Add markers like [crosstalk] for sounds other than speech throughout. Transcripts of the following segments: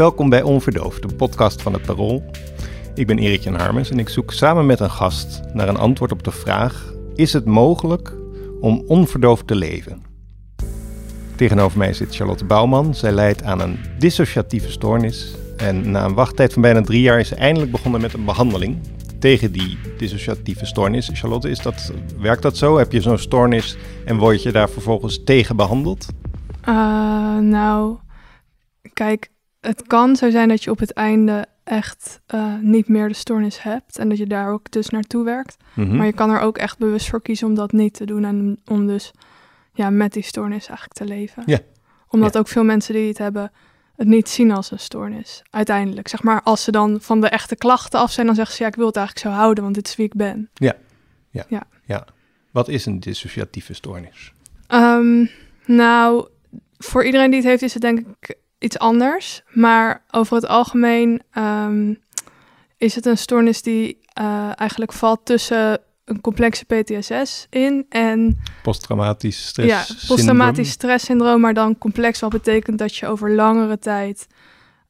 Welkom bij Onverdoofd, de podcast van het Parool. Ik ben Erik Jan Harmens en ik zoek samen met een gast naar een antwoord op de vraag: is het mogelijk om onverdoofd te leven? Tegenover mij zit Charlotte Bouwman. Zij leidt aan een dissociatieve stoornis. En na een wachttijd van bijna drie jaar is ze eindelijk begonnen met een behandeling tegen die dissociatieve stoornis. Charlotte, is dat, werkt dat zo? Heb je zo'n stoornis en word je daar vervolgens tegen behandeld? Uh, nou, kijk, het kan zo zijn dat je op het einde echt uh, niet meer de stoornis hebt en dat je daar ook dus naartoe werkt. Mhm. Maar je kan er ook echt bewust voor kiezen om dat niet te doen en om dus ja, met die stoornis eigenlijk te leven. Ja. Omdat Ja. ook veel mensen die het hebben het niet zien als een stoornis. Uiteindelijk, zeg maar, als ze dan van de echte klachten af zijn, dan zeggen ze ja, ik wil het eigenlijk zo houden, want dit is wie ik ben. Ja. Wat is een dissociatieve stoornis? Ehm, nou, voor iedereen die het heeft is het denk ik iets anders. Maar over het algemeen ehm, is het een stoornis die eh, eigenlijk valt tussen een complexe PTSS in en Posttraumatisch stress ja, posttraumatisch stresssyndroom, maar dan complex, wat betekent dat je over langere tijd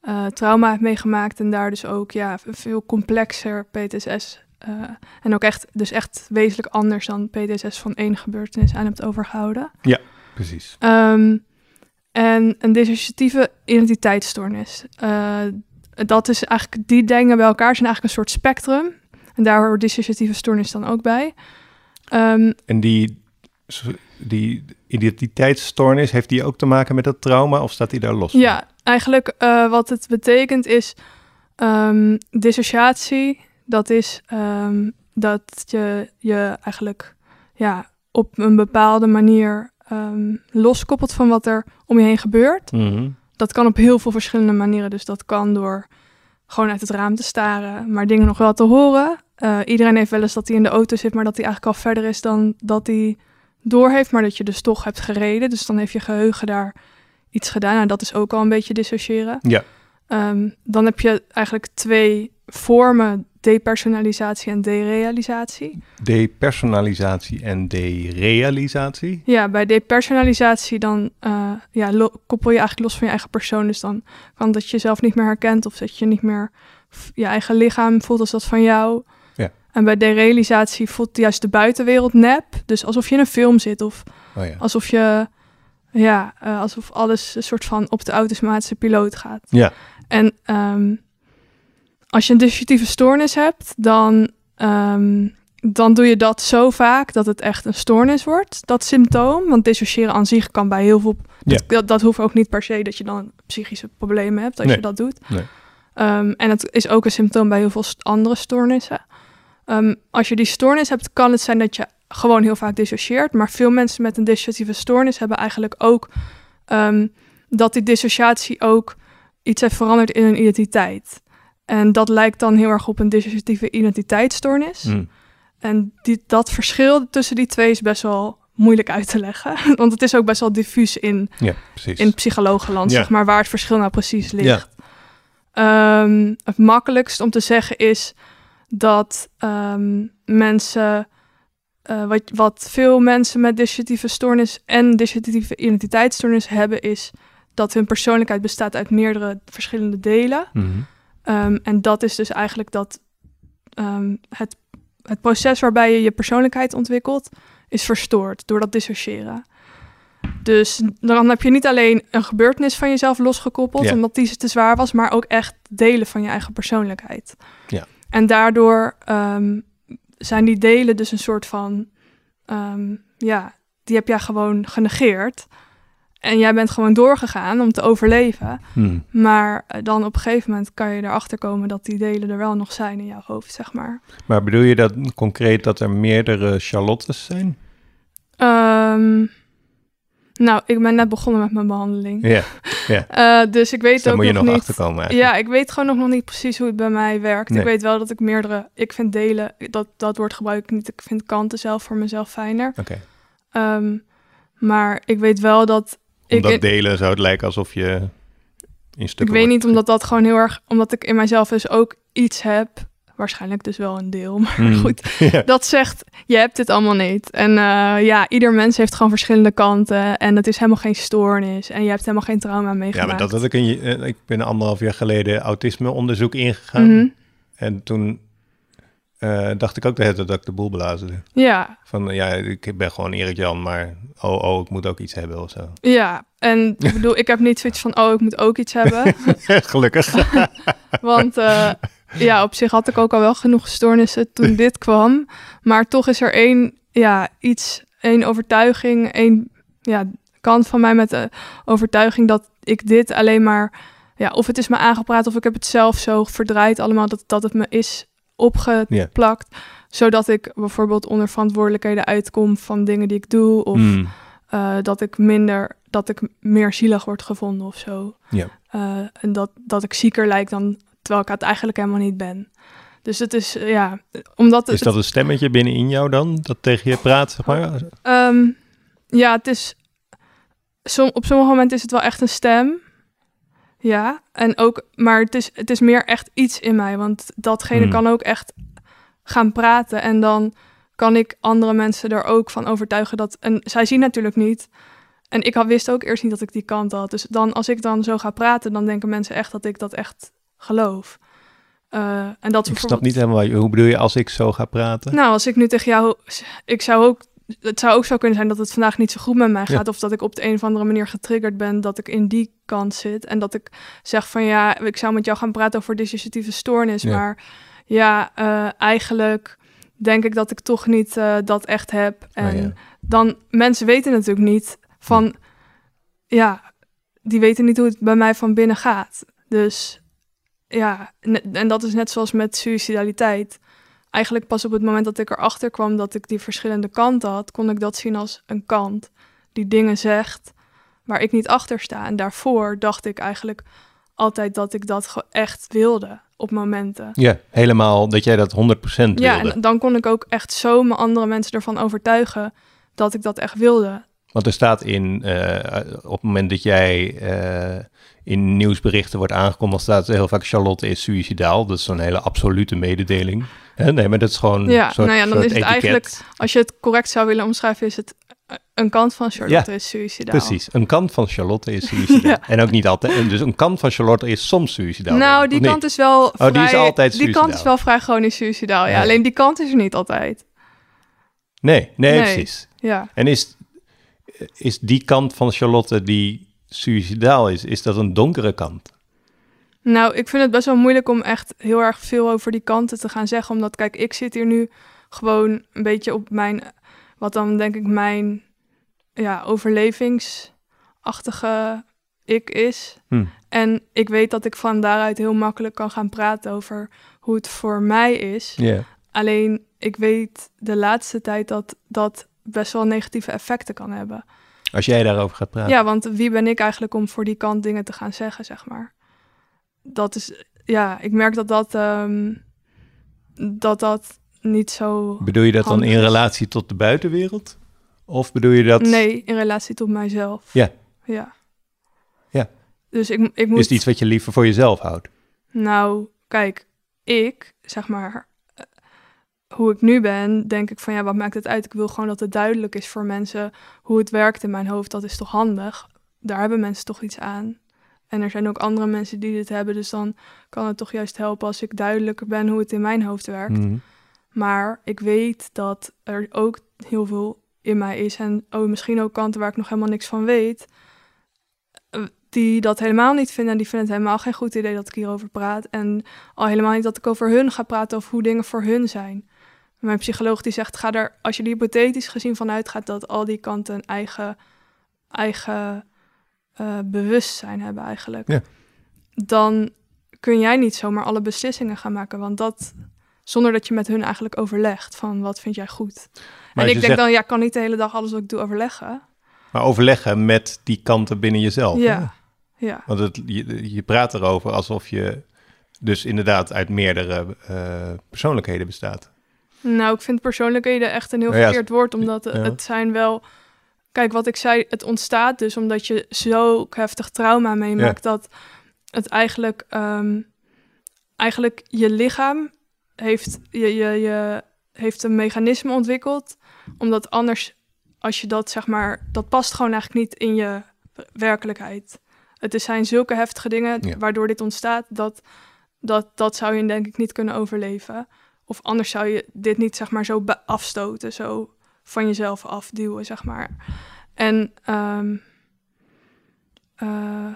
eh, trauma hebt meegemaakt en daar dus ook ja, veel complexer PTSS eh, en ook echt, dus echt wezenlijk anders dan PTSS van één gebeurtenis aan hebt overgehouden. Precies. Ehm, en een dissociatieve identiteitsstoornis. Eh, dat is eigenlijk, die dingen bij elkaar zijn eigenlijk een soort spectrum. En daar hoort dissociatieve stoornis dan ook bij. Ehm, En die, die identiteitsstoornis, heeft die ook te maken met dat trauma of staat die daar los van? ja, eigenlijk eh, wat het betekent is ehm, dissociatie. Dat is ehm, dat je je eigenlijk ja, op een bepaalde manier ehm, loskoppelt van wat er om je heen gebeurt. Mhm. Dat kan op heel veel verschillende manieren. Dus dat kan door gewoon uit het raam te staren, maar dingen nog wel te horen. Eh, iedereen heeft wel eens dat hij in de auto zit, maar dat hij eigenlijk al verder is dan dat hij door heeft, maar dat je dus toch hebt gereden. Dus dan heeft je geheugen daar iets gedaan. Nou, dat is ook al een beetje dissociëren. Ja. Ehm, dan heb je eigenlijk twee vormen, depersonalisatie en derealisatie. Depersonalisatie en derealisatie. Ja, bij depersonalisatie dan eh, ja, koppel je eigenlijk los van je eigen persoon. Dus dan kan dat je jezelf niet meer herkent of dat je niet meer je eigen lichaam voelt als dat van jou. Ja. En bij derealisatie voelt juist de buitenwereld nep. Dus alsof je in een film zit of Oh ja. alsof je, ja, eh, alsof alles een soort van op de automatische piloot gaat. Ja. En ehm, als je een dissociatieve stoornis hebt, dan, ehm, dan doe je dat zo vaak dat het echt een stoornis wordt, dat symptoom. Want dissociëren aan zich kan bij heel veel... Ja. Dat, dat, dat hoeft ook niet per se dat je dan psychische problemen hebt als Nee. je dat doet. Nee. Ehm, en het is ook een symptoom bij heel veel andere stoornissen. Ehm, als je die stoornis hebt, kan het zijn dat je gewoon heel vaak dissocieert. Maar veel mensen met een dissociatieve stoornis hebben eigenlijk ook dat die dissociatie ook iets heeft veranderd in hun identiteit. En dat lijkt dan heel erg op een dissociatieve identiteitsstoornis. Mm. En die, dat verschil tussen die twee is best wel moeilijk uit te leggen. [laughs] Want het is ook best wel diffuus in, Ja, in psychologenland, Ja. zeg maar, waar het verschil nou precies ligt. Ja. Ehm, het makkelijkst om te zeggen is dat ehm, mensen, eh, wat, wat veel mensen met dissociatieve stoornis en dissociatieve identiteitsstoornis hebben, is dat hun persoonlijkheid bestaat uit meerdere verschillende delen. Mhm. Ehm, en dat is dus eigenlijk dat ehm, het, het proces waarbij je je persoonlijkheid ontwikkelt, is verstoord door dat dissociëren. Dus dan heb je niet alleen een gebeurtenis van jezelf losgekoppeld, Ja. omdat die te zwaar was, maar ook echt delen van je eigen persoonlijkheid. Ja. En daardoor ehm, zijn die delen dus een soort van, ja, die heb jij gewoon genegeerd. En jij bent gewoon doorgegaan om te overleven. Mm. Maar eh, dan op een gegeven moment kan je erachter komen dat die delen er wel nog zijn in jouw hoofd, zeg maar. Maar bedoel je dat concreet dat er meerdere Charlottes zijn? Ehm, nou, ik ben net begonnen met mijn behandeling. Ja, [laughs] Eh, dus ik weet dus ook moet je nog niet. achter komen eigenlijk. Ja, ik weet gewoon nog niet precies hoe het bij mij werkt. Nee. Ik weet wel dat ik meerdere... Ik vind delen, dat, dat woord gebruik ik niet. Ik vind kanten zelf voor mezelf fijner. Oké. Ehm, maar ik weet wel dat... Ik, Omdat delen zou het lijken alsof je in stukken ik weet wordt niet, omdat dat gewoon heel erg... Omdat ik in mijzelf dus ook iets heb Waarschijnlijk dus wel een deel, [laughs] maar Hmm. goed. [laughs] Ja. Dat zegt, je hebt dit allemaal niet. En eh, ja, ieder mens heeft gewoon verschillende kanten. En het is helemaal geen stoornis. En je hebt helemaal geen trauma Ja, meegemaakt. maar dat had ik een, eh, ik ben anderhalf jaar geleden autisme-onderzoek ingegaan. Mhm. En toen eh, dacht ik ook de hele tijd dat ik de boel belazerde. Ja, Van ja, ik ben gewoon Erik Jan, maar oh, oh, ik moet ook iets hebben of zo. ja. En [laughs] ik bedoel, ik heb niet zoiets van, oh, ik moet ook iets hebben. [laughs] Gelukkig. [laughs] Want eh, ja, op zich had ik ook al wel genoeg stoornissen toen dit kwam. Maar toch is er één, ja, iets, één overtuiging, één ja, kant van mij met de overtuiging dat ik dit alleen maar, ja, of het is me aangepraat of ik heb het zelf zo verdraaid allemaal, dat, dat het me is opgeplakt. Zodat ik bijvoorbeeld onder verantwoordelijkheden uitkom van dingen die ik doe. Of Hmm. eh, dat ik minder, dat ik meer zielig word gevonden of zo. Eh, en dat, dat ik zieker lijk dan terwijl ik het eigenlijk helemaal niet ben. Dus het is, eh, ja, omdat het, Is dat een stemmetje binnenin jou dan, dat tegen je praat, zeg maar? Ehm, ja, het is, som, op sommige momenten is het wel echt een stem. Ja, en ook, maar het is, het is meer echt iets in mij, want datgene Hmm. kan ook echt gaan praten en dan kan ik andere mensen er ook van overtuigen dat, en zij zien natuurlijk niet, en ik had, wist ook eerst niet dat ik die kant had, dus dan als ik dan zo ga praten, dan denken mensen echt dat ik dat echt geloof. Eh, en dat is Ik snap niet helemaal, hoe bedoel je als ik zo ga praten? nou, als ik nu tegen jou, ik zou ook, het zou ook zo kunnen zijn dat het vandaag niet zo goed met mij Ja. gaat, of dat ik op de een of andere manier getriggerd ben dat ik in die kant zit en dat ik zeg van ja, ik zou met jou gaan praten over dissociatieve stoornis, Ja. maar ja, eh, eigenlijk denk ik dat ik toch niet eh, dat echt heb. En Ah, ja. dan mensen weten natuurlijk niet van, ja, die weten niet hoe het bij mij van binnen gaat. Dus ja, en dat is net zoals met suicidaliteit. Eigenlijk pas op het moment dat ik erachter kwam dat ik die verschillende kanten had, kon ik dat zien als een kant die dingen zegt waar ik niet achter sta. En daarvoor dacht ik eigenlijk altijd dat ik dat echt wilde op momenten. Ja, helemaal dat jij dat 100% Ja, wilde. en dan kon ik ook echt zo mijn andere mensen ervan overtuigen dat ik dat echt wilde. Want er staat in, eh, op het moment dat jij eh, in nieuwsberichten wordt aangekondigd, staat er heel vaak Charlotte is suicidaal. Dat is zo'n hele absolute mededeling. Hè? Nee, maar dat is gewoon Ja, soort, nou ja, dan is het etiket. eigenlijk- Als je het correct zou willen omschrijven, is het een kant van Charlotte is suicidaal. Precies, een kant van Charlotte is suicidaal. [laughs] Ja. En ook niet altijd. Dus een kant van Charlotte is soms suicidaal. Nou, die kant is wel vrij... Oh, die is altijd Die kant suicidaal. is wel vrij chronisch suicidaal, ja. Ja. Alleen die kant is er niet altijd. Nee, nee, Nee. precies. Ja. En is, is die kant van Charlotte die suicidaal is, is dat een donkere kant? Nou, ik vind het best wel moeilijk om echt heel erg veel over die kanten te gaan zeggen. Omdat, kijk, ik zit hier nu gewoon een beetje op mijn... Wat dan denk ik mijn ja, overlevingsachtige ik is. Hm. En ik weet dat ik van daaruit heel makkelijk kan gaan praten over hoe het voor mij is. Alleen ik weet de laatste tijd dat dat best wel negatieve effecten kan hebben. Als jij daarover gaat praten. Ja, want wie ben ik eigenlijk om voor die kant dingen te gaan zeggen, zeg maar. Dat is, ja, ik merk dat dat, ehm, dat, dat niet zo... Bedoel je dat dan in is. relatie tot de buitenwereld? Of bedoel je dat... Nee, in relatie tot mijzelf. Ja. Ja. Ja. Dus ik, ik moet... Is het iets wat je liever voor jezelf houdt? Nou, kijk, ik, zeg maar, hoe ik nu ben, denk ik van ja, wat maakt het uit? Ik wil gewoon dat het duidelijk is voor mensen hoe het werkt in mijn hoofd. Dat is toch handig? Daar hebben mensen toch iets aan. En er zijn ook andere mensen die dit hebben, dus dan kan het toch juist helpen als ik duidelijker ben hoe het in mijn hoofd werkt. Mhm. Maar ik weet dat er ook heel veel in mij is. En oh, misschien ook kanten waar ik nog helemaal niks van weet. eh, Die dat helemaal niet vinden. En die vinden het helemaal geen goed idee dat ik hierover praat. En al helemaal niet dat ik over hun ga praten of hoe dingen voor hun zijn. Mijn psycholoog die zegt, ga er, als je er hypothetisch gezien vanuit gaat dat al die kanten een eigen, eigen eh, bewustzijn hebben eigenlijk. Ja. Dan kun jij niet zomaar alle beslissingen gaan maken. Want dat, zonder dat je met hun eigenlijk overlegt van wat vind jij goed. Maar en ik denk zegt- dan, ja, ik kan niet de hele dag alles wat ik doe overleggen. Maar overleggen met die kanten binnen jezelf. hè? Ja, ja. Want het, je, je praat erover alsof je dus inderdaad uit meerdere eh, persoonlijkheden bestaat. Nou, ik vind persoonlijkheden echt een heel Nou ja, verkeerd woord, omdat ja. het zijn wel... Kijk, wat ik zei, het ontstaat dus omdat je zo heftig trauma meemaakt dat het eigenlijk, ehm, eigenlijk je lichaam heeft, je, je, je heeft een mechanisme ontwikkeld, omdat anders, als je dat zeg maar, dat past gewoon eigenlijk niet in je werkelijkheid. Het is- zijn zulke heftige dingen waardoor dit ontstaat, dat, dat, dat zou je denk ik niet kunnen overleven. Of anders zou je dit niet zeg maar zo afstoten, zo van jezelf afduwen, zeg maar. En ehm, eh,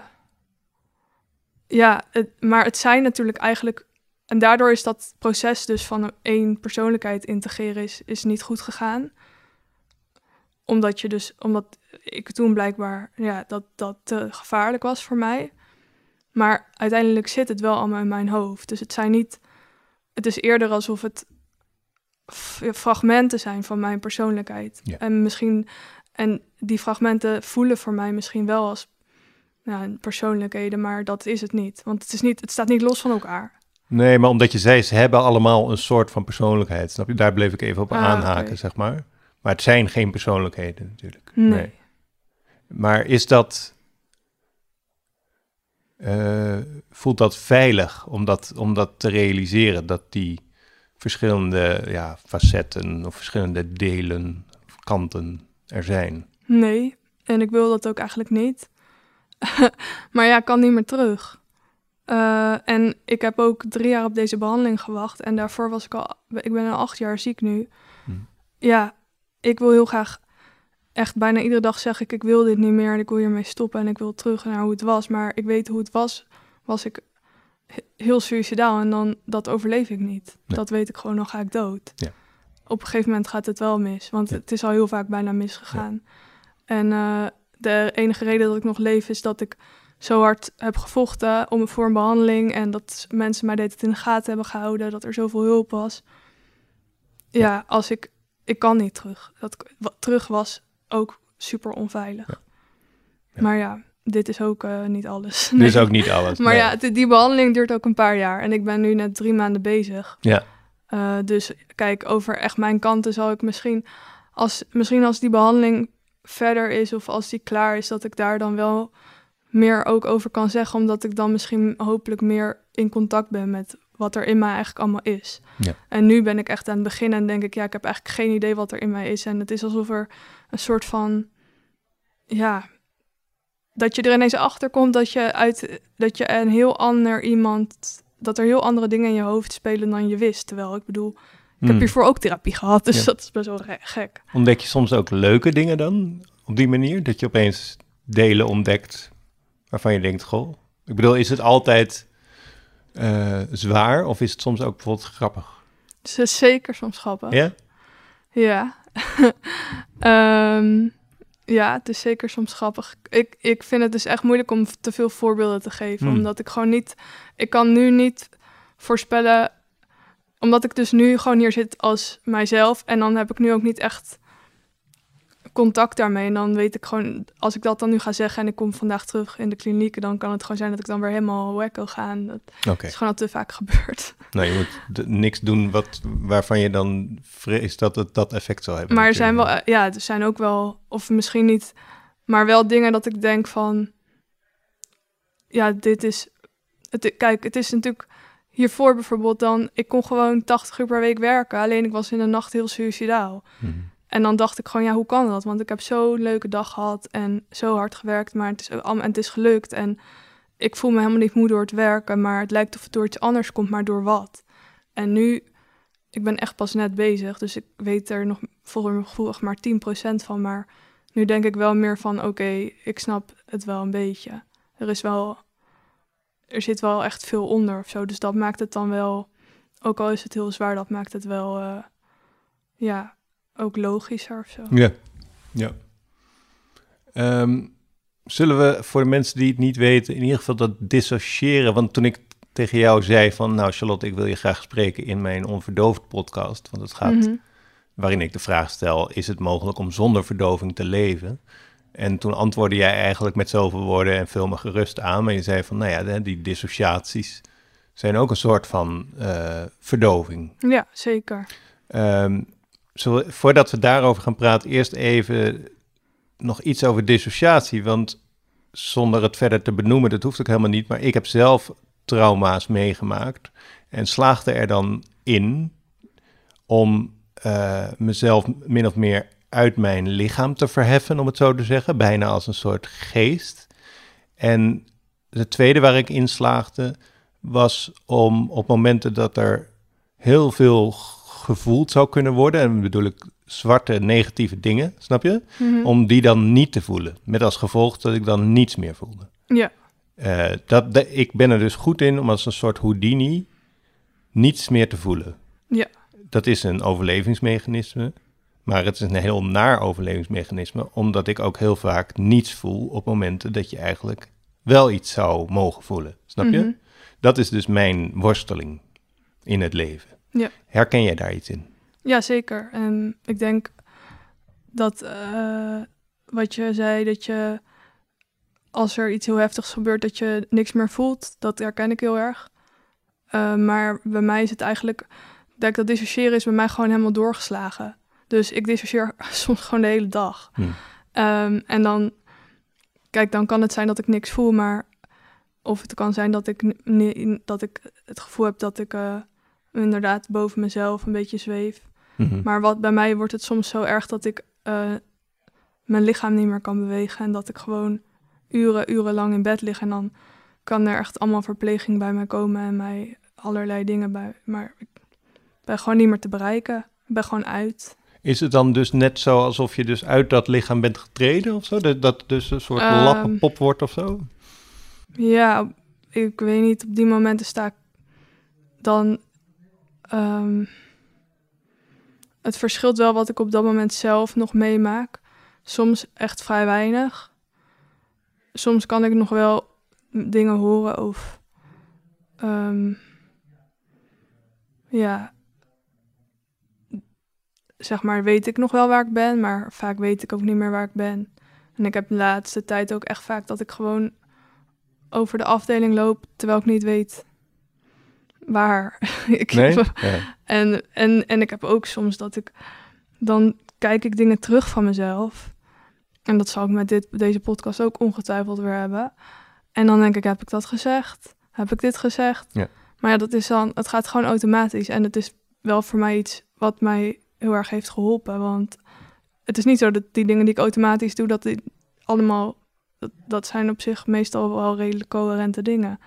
ja, het, maar het zijn natuurlijk eigenlijk. En daardoor is dat proces dus van één persoonlijkheid integreren is, is niet goed gegaan. Omdat je dus, omdat ik toen blijkbaar ja, dat dat te gevaarlijk was voor mij. Maar uiteindelijk zit het wel allemaal in mijn hoofd. Dus het zijn niet. Het is eerder alsof het fragmenten zijn van mijn persoonlijkheid. Ja. En misschien. En die fragmenten voelen voor mij misschien wel als nou, persoonlijkheden, maar dat is het niet. Want het, is niet, het staat niet los van elkaar. Nee, maar omdat je zei, ze hebben allemaal een soort van persoonlijkheid. Snap je? Daar bleef ik even op Ah, aanhaken, zeg maar. Maar het zijn geen persoonlijkheden natuurlijk. Nee. Maar is dat... eh, voelt dat veilig om dat, om dat te realiseren? Dat die verschillende ja, facetten of verschillende delen kanten er zijn? Nee, en ik wil dat ook eigenlijk niet. [laughs] maar ja, ik kan niet meer terug. Eh, en ik heb ook drie jaar op deze behandeling gewacht. En daarvoor was ik al... Ik ben al acht jaar ziek nu. Hm. Ja, ik wil heel graag... Echt bijna iedere dag zeg ik, ik wil dit niet meer en ik wil hiermee stoppen en ik wil terug naar hoe het was. Maar ik weet hoe het was, was ik he- heel suicidaal en dan, dat overleef ik niet. Nee. Dat weet ik gewoon, dan ga ik dood. Ja. Op een gegeven moment gaat het wel mis, want Ja. het is al heel vaak bijna misgegaan. En eh, de enige reden dat ik nog leef is dat ik zo hard heb gevochten om voor een behandeling en dat mensen mij dit in de gaten hebben gehouden, dat er zoveel hulp was. Ja, als ik, ik kan niet terug. Dat wat terug was ook super onveilig. Ja. Ja. Maar ja, dit is ook eh, niet alles. Dit is Nee. ook niet alles. [laughs] Maar nee. ja, het- die behandeling duurt ook een paar jaar en ik ben nu net drie maanden bezig. Ja. Eh, dus kijk, over echt mijn kanten zal ik misschien als, misschien als die behandeling verder is of als die klaar is, dat ik daar dan wel meer ook over kan zeggen, omdat ik dan misschien hopelijk meer in contact ben met wat er in mij eigenlijk allemaal is. Ja. En nu ben ik echt aan het begin en denk ik, ja, ik heb eigenlijk geen idee wat er in mij is. En het is alsof er een soort van, ja, dat je er ineens achter komt dat je uit, dat je een heel ander iemand, dat er heel andere dingen in je hoofd spelen dan je wist. Terwijl ik bedoel, ik heb Hmm. hiervoor ook therapie gehad, dus Ja. [laughs] dat is best wel ge- gek. Ontdek je soms ook leuke dingen dan op die manier? Dat je opeens delen ontdekt waarvan je denkt, goh. Ik bedoel, is het altijd eh, zwaar of is het soms ook bijvoorbeeld grappig? Het is zeker soms grappig. Ja? Ja. [laughs] Ehm, ja, het is zeker soms grappig. Ik, ik vind het dus echt moeilijk om te veel voorbeelden te geven. Hmm. Omdat ik gewoon niet... Ik kan nu niet voorspellen... Omdat ik dus nu gewoon hier zit als mijzelf. En dan heb ik nu ook niet echt contact daarmee. En dan weet ik gewoon... Als ik dat dan nu ga zeggen en ik kom vandaag terug in de kliniek... dan kan het gewoon zijn dat ik dan weer helemaal wacko ga. En dat is gewoon al te vaak gebeurd. [laughs] Nou, je moet niks doen wat, waarvan je dan vreest dat het dat effect zal hebben. Maar er zijn wel, ja, er zijn ook wel, of misschien niet, maar wel dingen dat ik denk van, ja, dit is, het, kijk, het is natuurlijk hiervoor bijvoorbeeld dan, ik kon gewoon 80 uur per week werken, alleen ik was in de nacht heel suicidaal. Mhm. En dan dacht ik gewoon, ja, hoe kan dat? Want ik heb zo'n leuke dag gehad en zo hard gewerkt, maar het is, het is gelukt. En ik voel me helemaal niet moe door het werken, maar het lijkt of het door iets anders komt, maar door wat? En nu, ik ben echt pas net bezig, dus ik weet er nog volgens mijn gevoel maar 10% van. Maar nu denk ik wel meer van, oké, ik snap het wel een beetje. Er is wel, er zit wel echt veel onder of zo. Dus dat maakt het dan wel, ook al is het heel zwaar, dat maakt het wel, eh, ja, ook logischer of zo. Ja, ja. Ehm, zullen we voor de mensen die het niet weten, in ieder geval dat dissociëren? Want toen ik tegen jou zei van, nou Charlotte, ik wil je graag spreken in mijn onverdoofd podcast, want het gaat, Mhm. waarin ik de vraag stel, is het mogelijk om zonder verdoving te leven? En toen antwoordde jij eigenlijk met zoveel woorden en veel me gerust aan, maar je zei van, nou ja, die dissociaties zijn ook een soort van eh, verdoving. Ja, zeker. Ehm, voordat we daarover gaan praten, eerst even nog iets over dissociatie. Want zonder het verder te benoemen, dat hoeft ook helemaal niet. Maar ik heb zelf trauma's meegemaakt. En slaagde er dan in om eh, mezelf min of meer uit mijn lichaam te verheffen, om het zo te zeggen, bijna als een soort geest. En de tweede waar ik in slaagde was om op momenten dat er heel veel gevoeld zou kunnen worden, en bedoel ik zwarte negatieve dingen, snap je? Mhm. Om die dan niet te voelen. Met als gevolg dat ik dan niets meer voelde. Ja, Eh, dat, de- ik ben er dus goed in om als een soort Houdini niets meer te voelen. Ja. Dat is een overlevingsmechanisme, maar het is een heel naar overlevingsmechanisme, omdat ik ook heel vaak niets voel op momenten dat je eigenlijk wel iets zou mogen voelen. Snap je? Mhm. Dat is dus mijn worsteling in het leven. Ja. Herken jij daar iets in? Ja, zeker. En ik denk dat eh, wat je zei, dat je als er iets heel heftigs gebeurt, dat je niks meer voelt, dat herken ik heel erg. Eh, maar bij mij is het eigenlijk, dat ik dat dissociëren is bij mij gewoon helemaal doorgeslagen. Dus ik dissocieer [laughs] soms gewoon de hele dag. Hm. Ehm, en dan, kijk, dan kan het zijn dat ik niks voel, maar of het kan zijn dat ik, dat ik het gevoel heb dat ik eh, inderdaad boven mezelf een beetje zweef. Mhm. Maar wat bij mij wordt het soms zo erg dat ik eh, mijn lichaam niet meer kan bewegen en dat ik gewoon uren, urenlang in bed lig en dan kan er echt allemaal verpleging bij mij komen en mij allerlei dingen bij. Maar ik ben gewoon niet meer te bereiken. Ik ben gewoon uit. Is het dan dus net zo alsof je dus uit dat lichaam bent getreden of zo? Dat dat dus een soort Ehm. lappenpop wordt of zo? Ja, ik weet niet, op die momenten sta ik dan. Ehm, het verschilt wel wat ik op dat moment zelf nog meemaak. Soms echt vrij weinig. Soms kan ik nog wel dingen horen of. ehm, ja. Zeg maar, weet ik nog wel waar ik ben, maar vaak weet ik ook niet meer waar ik ben. En ik heb de laatste tijd ook echt vaak dat ik gewoon over de afdeling loop terwijl ik niet weet waar. [laughs] ik Nee? heb- Ja. en, en, en ik heb ook soms dat ik dan kijk ik dingen terug van mezelf. En dat zal ik met dit, deze podcast ook ongetwijfeld weer hebben. En dan denk ik, heb ik dat gezegd? Heb ik dit gezegd? Ja. Maar ja, dat is dan, het gaat gewoon automatisch. En het is wel voor mij iets wat mij heel erg heeft geholpen. Want het is niet zo dat die dingen die ik automatisch doe, dat die allemaal, dat, dat zijn op zich meestal wel redelijk coherente dingen.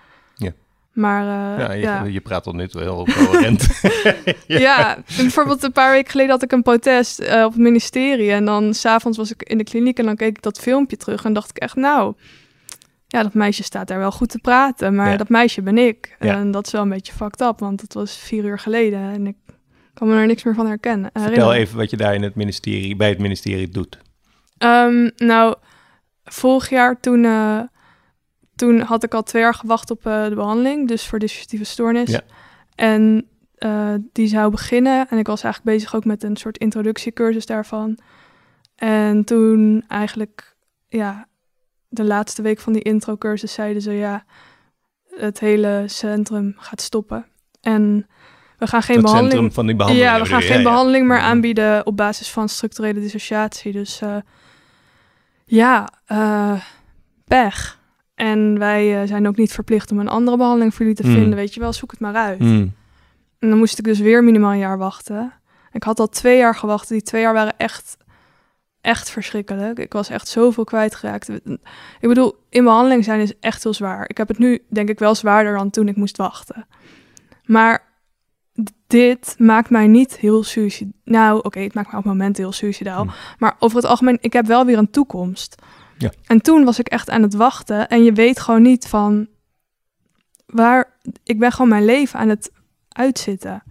Maar eh, Ja, je, ja. je praat tot nu toe heel coherent. [laughs] Ja. bijvoorbeeld een paar weken geleden had ik een protest eh, op het ministerie. En dan s'avonds was ik in de kliniek en dan keek ik dat filmpje terug. En dacht ik echt, nou, ja, dat meisje staat daar wel goed te praten. Maar Ja. dat meisje ben ik. En dat is wel een beetje fucked up, want het was vier uur geleden. En ik kan me er niks meer van herkennen. Vertel herinneren. even wat je daar in het ministerie, bij het ministerie doet. Ehm, nou, vorig jaar toen, eh, toen had ik al twee jaar gewacht op eh, de behandeling, dus voor dissociatieve stoornis. Ja. En eh, die zou beginnen en ik was eigenlijk bezig ook met een soort introductiecursus daarvan. En toen eigenlijk, ja, de laatste week van die introcursus zeiden ze, ja, het hele centrum gaat stoppen. En we gaan geen het behandeling... centrum van die behandeling. Ja, we gaan geen Ja, ja. behandeling meer Mhm. aanbieden op basis van structurele dissociatie. Dus eh, ja, pech. En wij eh, zijn ook niet verplicht om een andere behandeling voor jullie te Mm. vinden. Weet je wel, zoek het maar uit. Mm. En dan moest ik dus weer minimaal een jaar wachten. Ik had al twee jaar gewacht. Die twee jaar waren echt, echt verschrikkelijk. Ik was echt zoveel kwijtgeraakt. Ik bedoel, in behandeling zijn is echt heel zwaar. Ik heb het nu denk ik wel zwaarder dan toen ik moest wachten. Maar dit maakt mij niet heel suicidaal. Nou, oké, het maakt me op momenten heel suicidaal. Hmm. Maar over het algemeen, ik heb wel weer een toekomst. Ja. En toen was ik echt aan het wachten. En je weet gewoon niet van waar. Ik ben gewoon mijn leven aan het uitzitten.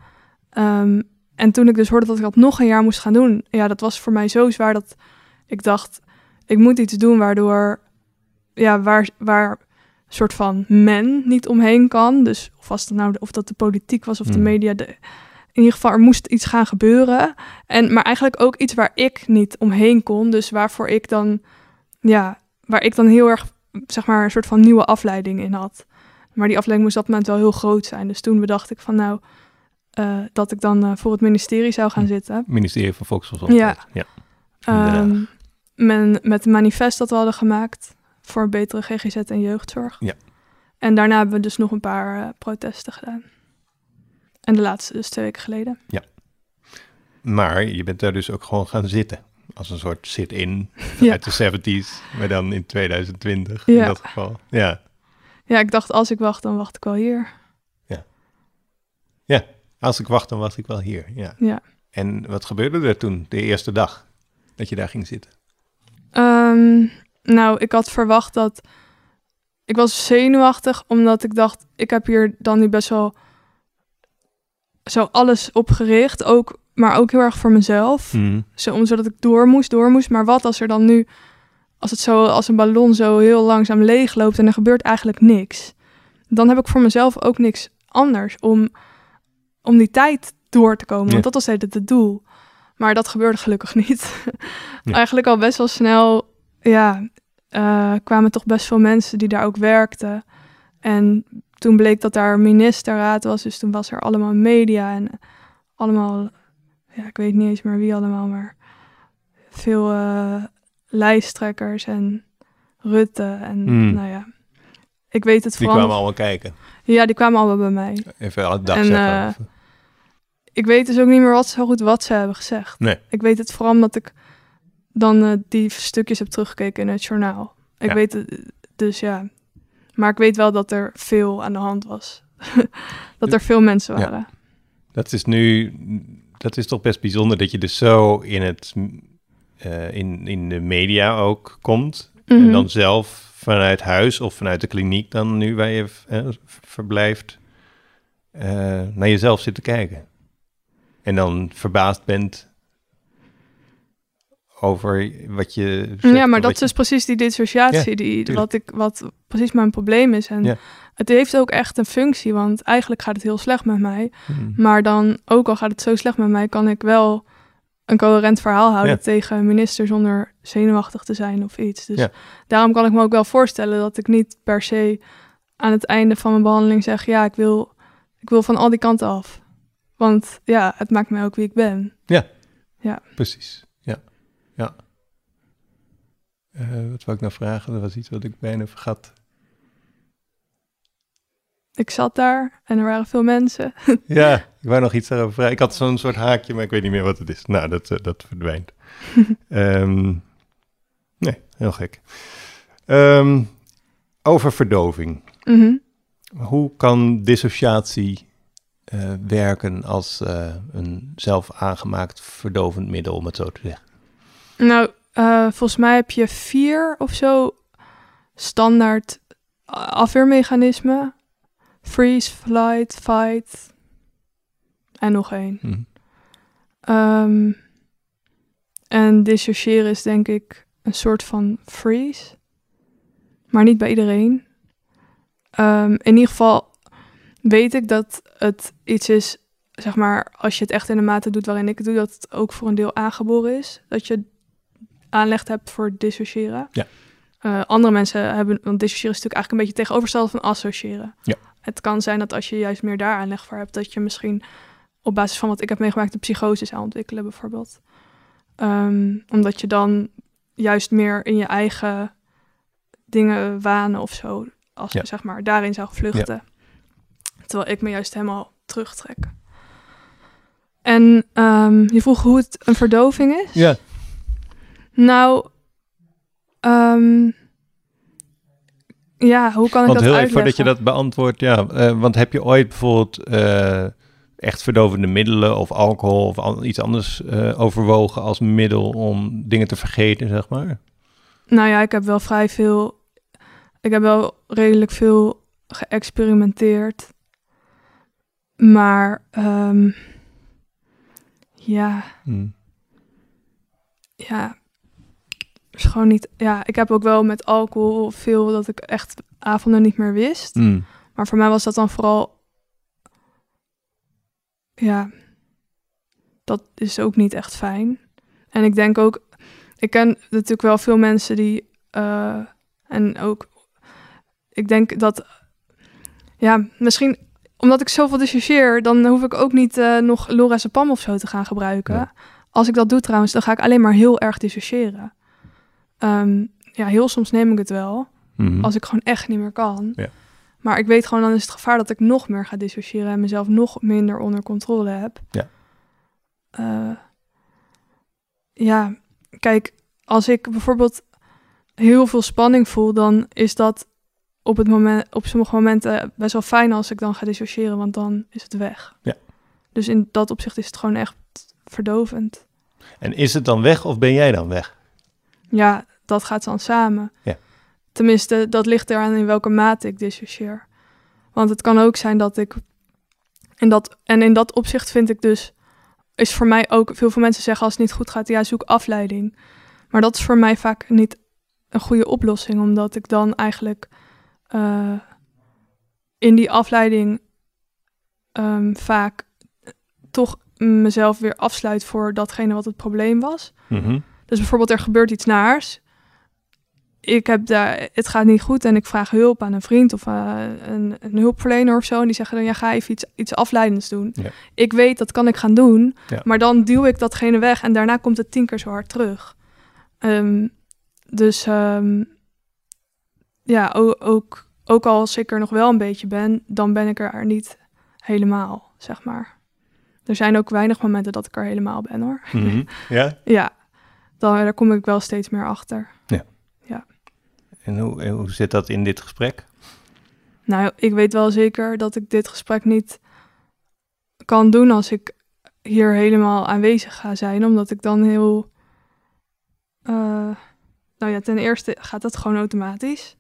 Ehm, en toen ik dus hoorde dat ik dat nog een jaar moest gaan doen, ja, dat was voor mij zo zwaar dat ik dacht, ik moet iets doen waardoor, ja, waar, waar soort van men niet omheen kan. Dus of was dat nou, de- of dat de politiek was of de Hmm. media, de, in ieder geval er moest iets gaan gebeuren. En maar eigenlijk ook iets waar ik niet omheen kon, dus waarvoor ik dan, ja, waar ik dan heel erg, zeg maar, een soort van nieuwe afleiding in had. Maar die afleiding moest op dat moment wel heel groot zijn. Dus toen bedacht ik van nou, eh, dat ik dan eh, voor het ministerie zou gaan Hm. zitten. Ministerie van Volksgezondheid. Ja. Ja. Ehm, men, met een manifest dat we hadden gemaakt voor een betere GGZ en jeugdzorg. Ja. En daarna hebben we dus nog een paar eh, protesten gedaan. En de laatste dus twee weken geleden. Maar je bent daar dus ook gewoon gaan zitten. Als een soort sit-in Ja. uit de 70s, maar dan in 2020 Ja. in dat geval. Ja. Ja, ik dacht als ik wacht, dan wacht ik wel hier. Als ik wacht, dan wacht ik wel hier. Ja. Ja. En wat gebeurde er toen, de eerste dag dat je daar ging zitten? Ehm, nou, ik had verwacht dat... Ik was zenuwachtig, omdat ik dacht... Ik heb hier dan nu best wel zo alles op gericht. Ook, maar ook heel erg voor mezelf. Mhm. Zo, zodat ik door moest, door moest. Maar wat als er dan nu... Als het zo als een ballon zo heel langzaam leeg loopt en er gebeurt eigenlijk niks. Dan heb ik voor mezelf ook niks anders om, om die tijd door te komen. Ja. Want dat was het het doel. Maar dat gebeurde gelukkig niet. [laughs] Ja. Eigenlijk al best wel snel, ja, eh, kwamen toch best veel mensen die daar ook werkten. En toen bleek dat daar ministerraad was, dus toen was er allemaal media en allemaal, ja, ik weet niet eens meer wie allemaal, maar veel eh, lijsttrekkers en Rutte en Hmm. nou ja. Ik weet het Die vooral. kwamen allemaal kijken. Ja, die kwamen allemaal bij mij. Even het dag En, zeggen. eh, Ik weet dus ook niet meer wat zo goed wat ze hebben gezegd. Nee. Ik weet het vooral omdat ik dan eh, die stukjes heb teruggekeken in het journaal. Ik Ja. weet het, dus ja. Maar ik weet wel dat er veel aan de hand was. [laughs] dat er veel mensen Ja. waren. Dat is nu, dat is toch best bijzonder dat je dus zo in het, eh, in, in de media ook komt. En Mhm. dan zelf vanuit huis of vanuit de kliniek dan nu waar je eh, verblijft, eh, naar jezelf zit te kijken. En dan verbaasd bent over wat je zegt, ja, maar dat is dus precies die dissociatie, Ja, die, tuurlijk. wat, ik, wat precies mijn probleem is. En Ja. Het heeft ook echt een functie, want eigenlijk gaat het heel slecht met mij. Hmm. Maar dan, ook al gaat het zo slecht met mij, kan ik wel een coherent verhaal houden Ja. tegen een minister zonder zenuwachtig te zijn of iets. Dus Ja. daarom kan ik me ook wel voorstellen dat ik niet per se aan het einde van mijn behandeling zeg, ja, ik wil, ik wil van al die kanten af. Want ja, het maakt mij ook wie ik ben. Precies, ja. ja. Eh, wat wou ik nou vragen? Dat was iets wat ik bijna vergat. Ik zat daar en er waren veel mensen. [laughs] Ja, ik wou nog iets daarover vragen. Ik had zo'n soort haakje, maar ik weet niet meer wat het is. Nou, dat, eh, dat verdwijnt. [laughs] Ehm, nee, heel gek. Ehm, over verdoving. Mhm. Hoe kan dissociatie eh, werken als eh, een zelf aangemaakt verdovend middel, om het zo te zeggen? Nou, volgens mij heb je vier of zo standaard afweermechanismen. Freeze, flight, fight. En nog één. Hm. Ehm, en dissociëren is denk ik een soort van freeze. Maar niet bij iedereen. Ehm, in ieder geval weet ik dat het iets is, zeg maar, als je het echt in de mate doet waarin ik het doe, dat het ook voor een deel aangeboren is. Dat je aanleg hebt voor dissociëren. Ja. Eh, andere mensen hebben, want dissociëren is natuurlijk eigenlijk een beetje tegenovergesteld van associëren. Ja. Het kan zijn dat als je juist meer daar aanleg voor hebt, dat je misschien op basis van wat ik heb meegemaakt een psychose zou ontwikkelen bijvoorbeeld. Ehm, omdat je dan juist meer in je eigen dingen wanen of zo, als Ja. je zeg maar daarin zou vluchten. Terwijl ik me juist helemaal terugtrek. En ehm, je vroeg hoe het een verdoving is? Ja, Nou, ehm, ja, hoe kan ik want dat heel even uitleggen? voordat je dat beantwoordt, ja, eh, want heb je ooit bijvoorbeeld eh, echt verdovende middelen of alcohol of iets anders eh, overwogen als middel om dingen te vergeten, zeg maar? Nou ja, ik heb wel vrij veel. Ik heb wel redelijk veel geëxperimenteerd. Maar ehm, ja, Hm. ja. Is gewoon niet. Ja, ik heb ook wel met alcohol veel dat ik echt avonden niet meer wist. Hm. Maar voor mij was dat dan vooral. Ja. Dat is ook niet echt fijn. En ik denk ook. Ik ken natuurlijk wel veel mensen die. eh, en ook. Ik denk dat. Ja, misschien. Omdat ik zoveel dissocieer, dan hoef ik ook niet eh, nog lorazepam of zo te gaan gebruiken. Ja. Als ik dat doe trouwens, dan ga ik alleen maar heel erg dissociëren. Ehm, ja, heel soms neem ik het wel Mhm. als ik gewoon echt niet meer kan. Ja. Maar ik weet gewoon, dan is het gevaar dat ik nog meer ga dissociëren en mezelf nog minder onder controle heb. Ja. Eh, ja, kijk, als ik bijvoorbeeld heel veel spanning voel, dan is dat op, het moment, op sommige momenten best wel fijn als ik dan ga dissociëren, want dan is het weg. Ja. Dus in dat opzicht is het gewoon echt verdovend. En is het dan weg of ben jij dan weg? Ja, dat gaat dan samen. Ja. Tenminste, dat ligt eraan in welke mate ik dissocieer. Want het kan ook zijn dat ik... En, dat, en in dat opzicht vind ik dus... Is voor mij ook... Veel veel mensen zeggen als het niet goed gaat... Ja, zoek afleiding. Maar dat is voor mij vaak niet een goede oplossing. Omdat ik dan eigenlijk... eh, in die afleiding... ehm, vaak toch mezelf weer afsluit voor datgene wat het probleem was. Mhm. Dus bijvoorbeeld er gebeurt iets naars. Ik heb daar, het gaat niet goed en ik vraag hulp aan een vriend of eh, een, een hulpverlener of zo. En die zeggen dan, ja, ga even iets, iets afleidends doen. Ja. Ik weet, dat kan ik gaan doen. Ja. Maar dan duw ik datgene weg en daarna komt het tien keer zo hard terug. Ehm, dus ehm, ja, ook, ook als ik er nog wel een beetje ben, dan ben ik er niet helemaal, zeg maar. Er zijn ook weinig momenten dat ik er helemaal ben, hoor. Mhm. Ja? [laughs] Ja, dan, daar kom ik wel steeds meer achter. En hoe, zit dat in dit gesprek? Nou, ik weet wel zeker dat ik dit gesprek niet kan doen als ik hier helemaal aanwezig ga zijn, omdat ik dan heel. eh, nou ja, ten eerste gaat dat gewoon automatisch.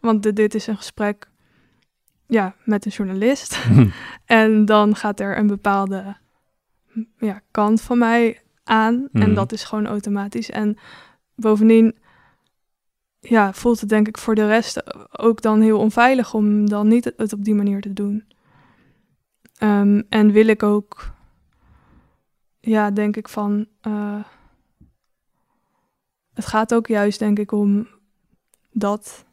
Want dit, dit is een gesprek ja, met een journalist. [laughs] [laughs] En dan gaat er een bepaalde ja, kant van mij aan. Mhm. En dat is gewoon automatisch. En bovendien ja, voelt het denk ik voor de rest ook dan heel onveilig om dan niet het op die manier te doen. Ehm, en wil ik ook, ja, denk ik van. eh, het gaat ook juist, denk ik, om dat.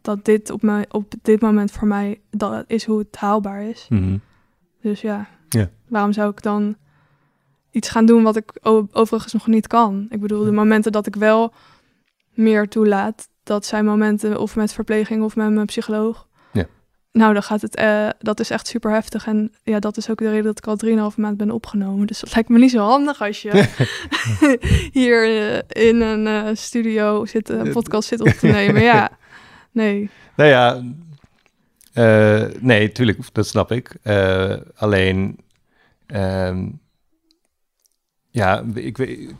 Dat dit op, mij, op dit moment voor mij dat is hoe het haalbaar is. Mhm. Dus ja, Ja. waarom zou ik dan iets gaan doen wat ik overigens nog niet kan? Ik bedoel, de momenten dat ik wel meer toelaat, dat zijn momenten of met verpleging of met mijn psycholoog. Ja. Nou, dan gaat het, eh, dat is echt super heftig. En ja, dat is ook de reden dat ik al 3,5 maand ben opgenomen. Dus dat lijkt me niet zo handig als je [laughs] [laughs] hier eh, in een eh, studio zit, een podcast zit op te nemen. Ja, [laughs] nee. Nou ja, nee, tuurlijk, dat snap ik. Alleen, ehm, ja, ik weet.